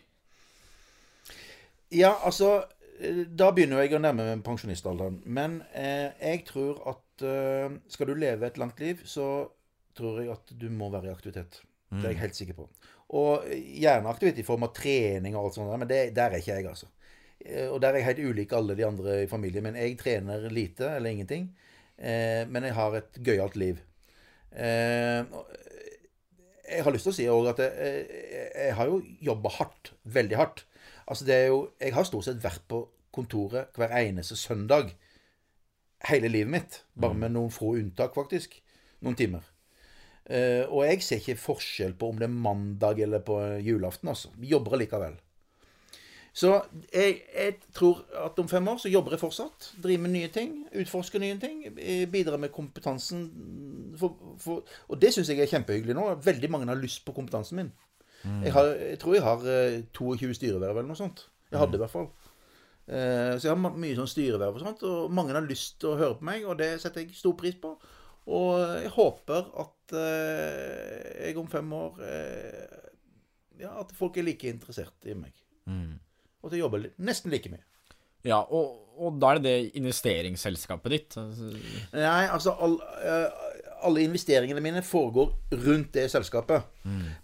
Ja, altså eh, Da begynner jeg å nærme meg pensjonistalderen. Men eh, jeg tror at eh, skal du leve et langt liv, så tror jeg at du må være i aktivitet. Det er jeg helt sikker på. Og eh, gjerne aktivitet i form av trening og alt sånt, men det, der er ikke jeg, altså. Og der er jeg helt ulik alle de andre i familien min. Jeg trener lite eller ingenting, men jeg har et gøyalt liv. Eh, jeg har lyst til å si også at jeg, jeg, har jo jobba hardt. Veldig hardt. Altså det er jo, Jeg har stort sett vært på kontoret hver eneste søndag hele livet mitt. Bare med noen få unntak, faktisk. Noen timer. Eh, og jeg ser ikke forskjell på om det er mandag eller på julaften. altså. Vi jobber likevel. Så jeg, jeg tror at om fem år så jobber jeg fortsatt. Driver med nye ting. Utforsker nye ting. eh, Bidrar med kompetansen. For, for, og det syns jeg er kjempehyggelig nå. Veldig mange har lyst på kompetansen min. Jeg, har, jeg tror jeg har eh, 22 styreverv eller noe sånt. Jeg hadde i hvert fall. Eh, Så jeg har mye sånn styreverv og sånt, og mange har lyst til å høre på meg, og det setter jeg stor pris på. Og jeg håper at eh, jeg om fem år eh, Ja, at folk er like interessert i meg. Og til å jobbe nesten like mye. Ja, og, og da er det det investeringsselskapet ditt. altså, Nei, altså all, eh, Alle investeringene mine foregår rundt det selskapet.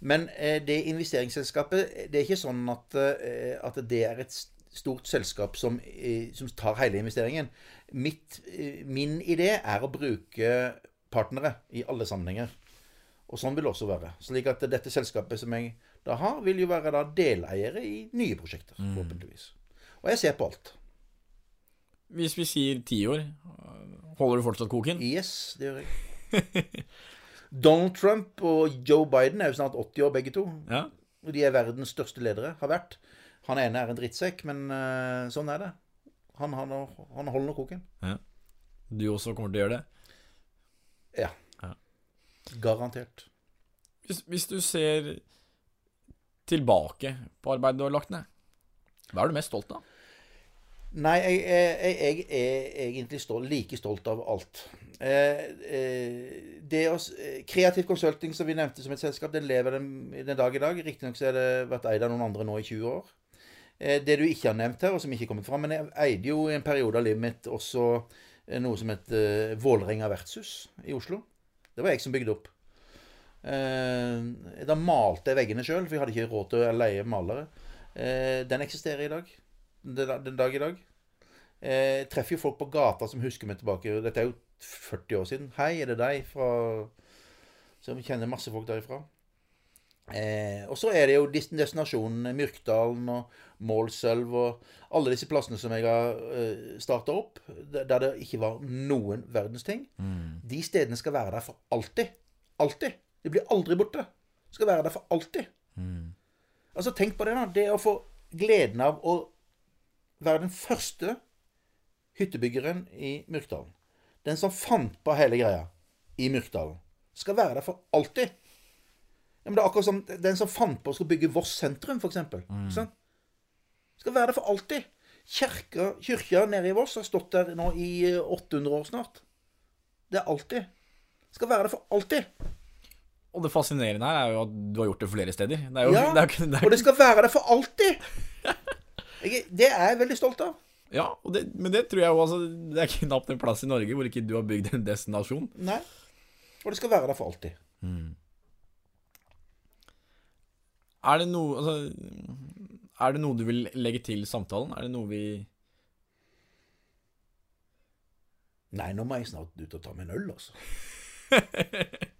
Men eh, det investeringsselskapet Det er ikke sånn at, eh, at det er et stort selskap som, eh, som tar hele investeringen. Mitt, eh, min idé er å bruke partnere i alle sammenhenger. Og sånn vil det også være. Slik at dette selskapet som jeg har, vil jo være da deleiere i nye prosjekter, forhåpentligvis. Og jeg ser på alt. Hvis vi sier ti år, holder du fortsatt koken? Yes, det gjør jeg. Donald Trump og Joe Biden er jo snart 80 år, begge to. Ja. Og de er verdens største ledere. Har vært. Han ene er en drittsekk, men uh, sånn er det. Han, han, han holder nå koken. Du også kommer til å gjøre det? Ja. Ja. Garantert. Hvis, hvis du ser tilbake på arbeidet du har lagt ned, hva er du mest stolt av? Nei, jeg, jeg, jeg er egentlig stolt, like stolt av alt. Eh, eh, det å, eh, Kreativ Consulting, som vi nevnte som et selskap, den lever den, den dag i dag. Riktignok har det vært eid av noen andre nå i 20 år. Det du ikke har nevnt her, og som ikke er kommet fram, men jeg eide jo i en periode av livet mitt også noe som het Vålerenga vertshus i Oslo. Det var jeg som bygde opp. Eh, da malte jeg veggene sjøl, for jeg hadde ikke råd til å leie malere. Eh, den eksisterer i dag. Den, den dag i dag. Eh, jeg treffer jo folk på gata som husker meg tilbake. Dette er jo 40 år siden. Hei, er det deg fra Som kjenner masse folk derifra. Eh, og så er det jo destinasjonen Myrkdalen og Målselv og alle disse plassene som jeg har eh, starta opp, der der det ikke var noen verdens ting. De stedene skal være der for alltid. Alltid. De blir aldri borte. Skal være der for alltid. Altså, tenk på det, da. Det å få gleden av å være den første hyttebyggeren i Myrkdalen. Den som fant på hele greia i Myrkdalen. Skal være der for alltid. Ja, men det er akkurat som den som fant på å skulle bygge Voss sentrum, f.eks. Mm. Skal være der for alltid. Kjerka, kyrkja nede i Voss har stått der nå i eh, 800 år snart. Det er alltid. Skal være der for alltid. Og det fascinerende her er jo at du har gjort det flere steder. Det jo, Ja, det er, det er, Og det skal være der for alltid! Jeg, det er jeg veldig stolt av. ja, men det tror jeg jo altså Det er knapt en plass i Norge hvor ikke du har bygd en destinasjon. Nei. Og det skal være der for alltid. Er det noe altså, Er det noe du vil legge til samtalen? Er det noe vi Nei, nå må jeg snart ut og ta meg en øl, altså.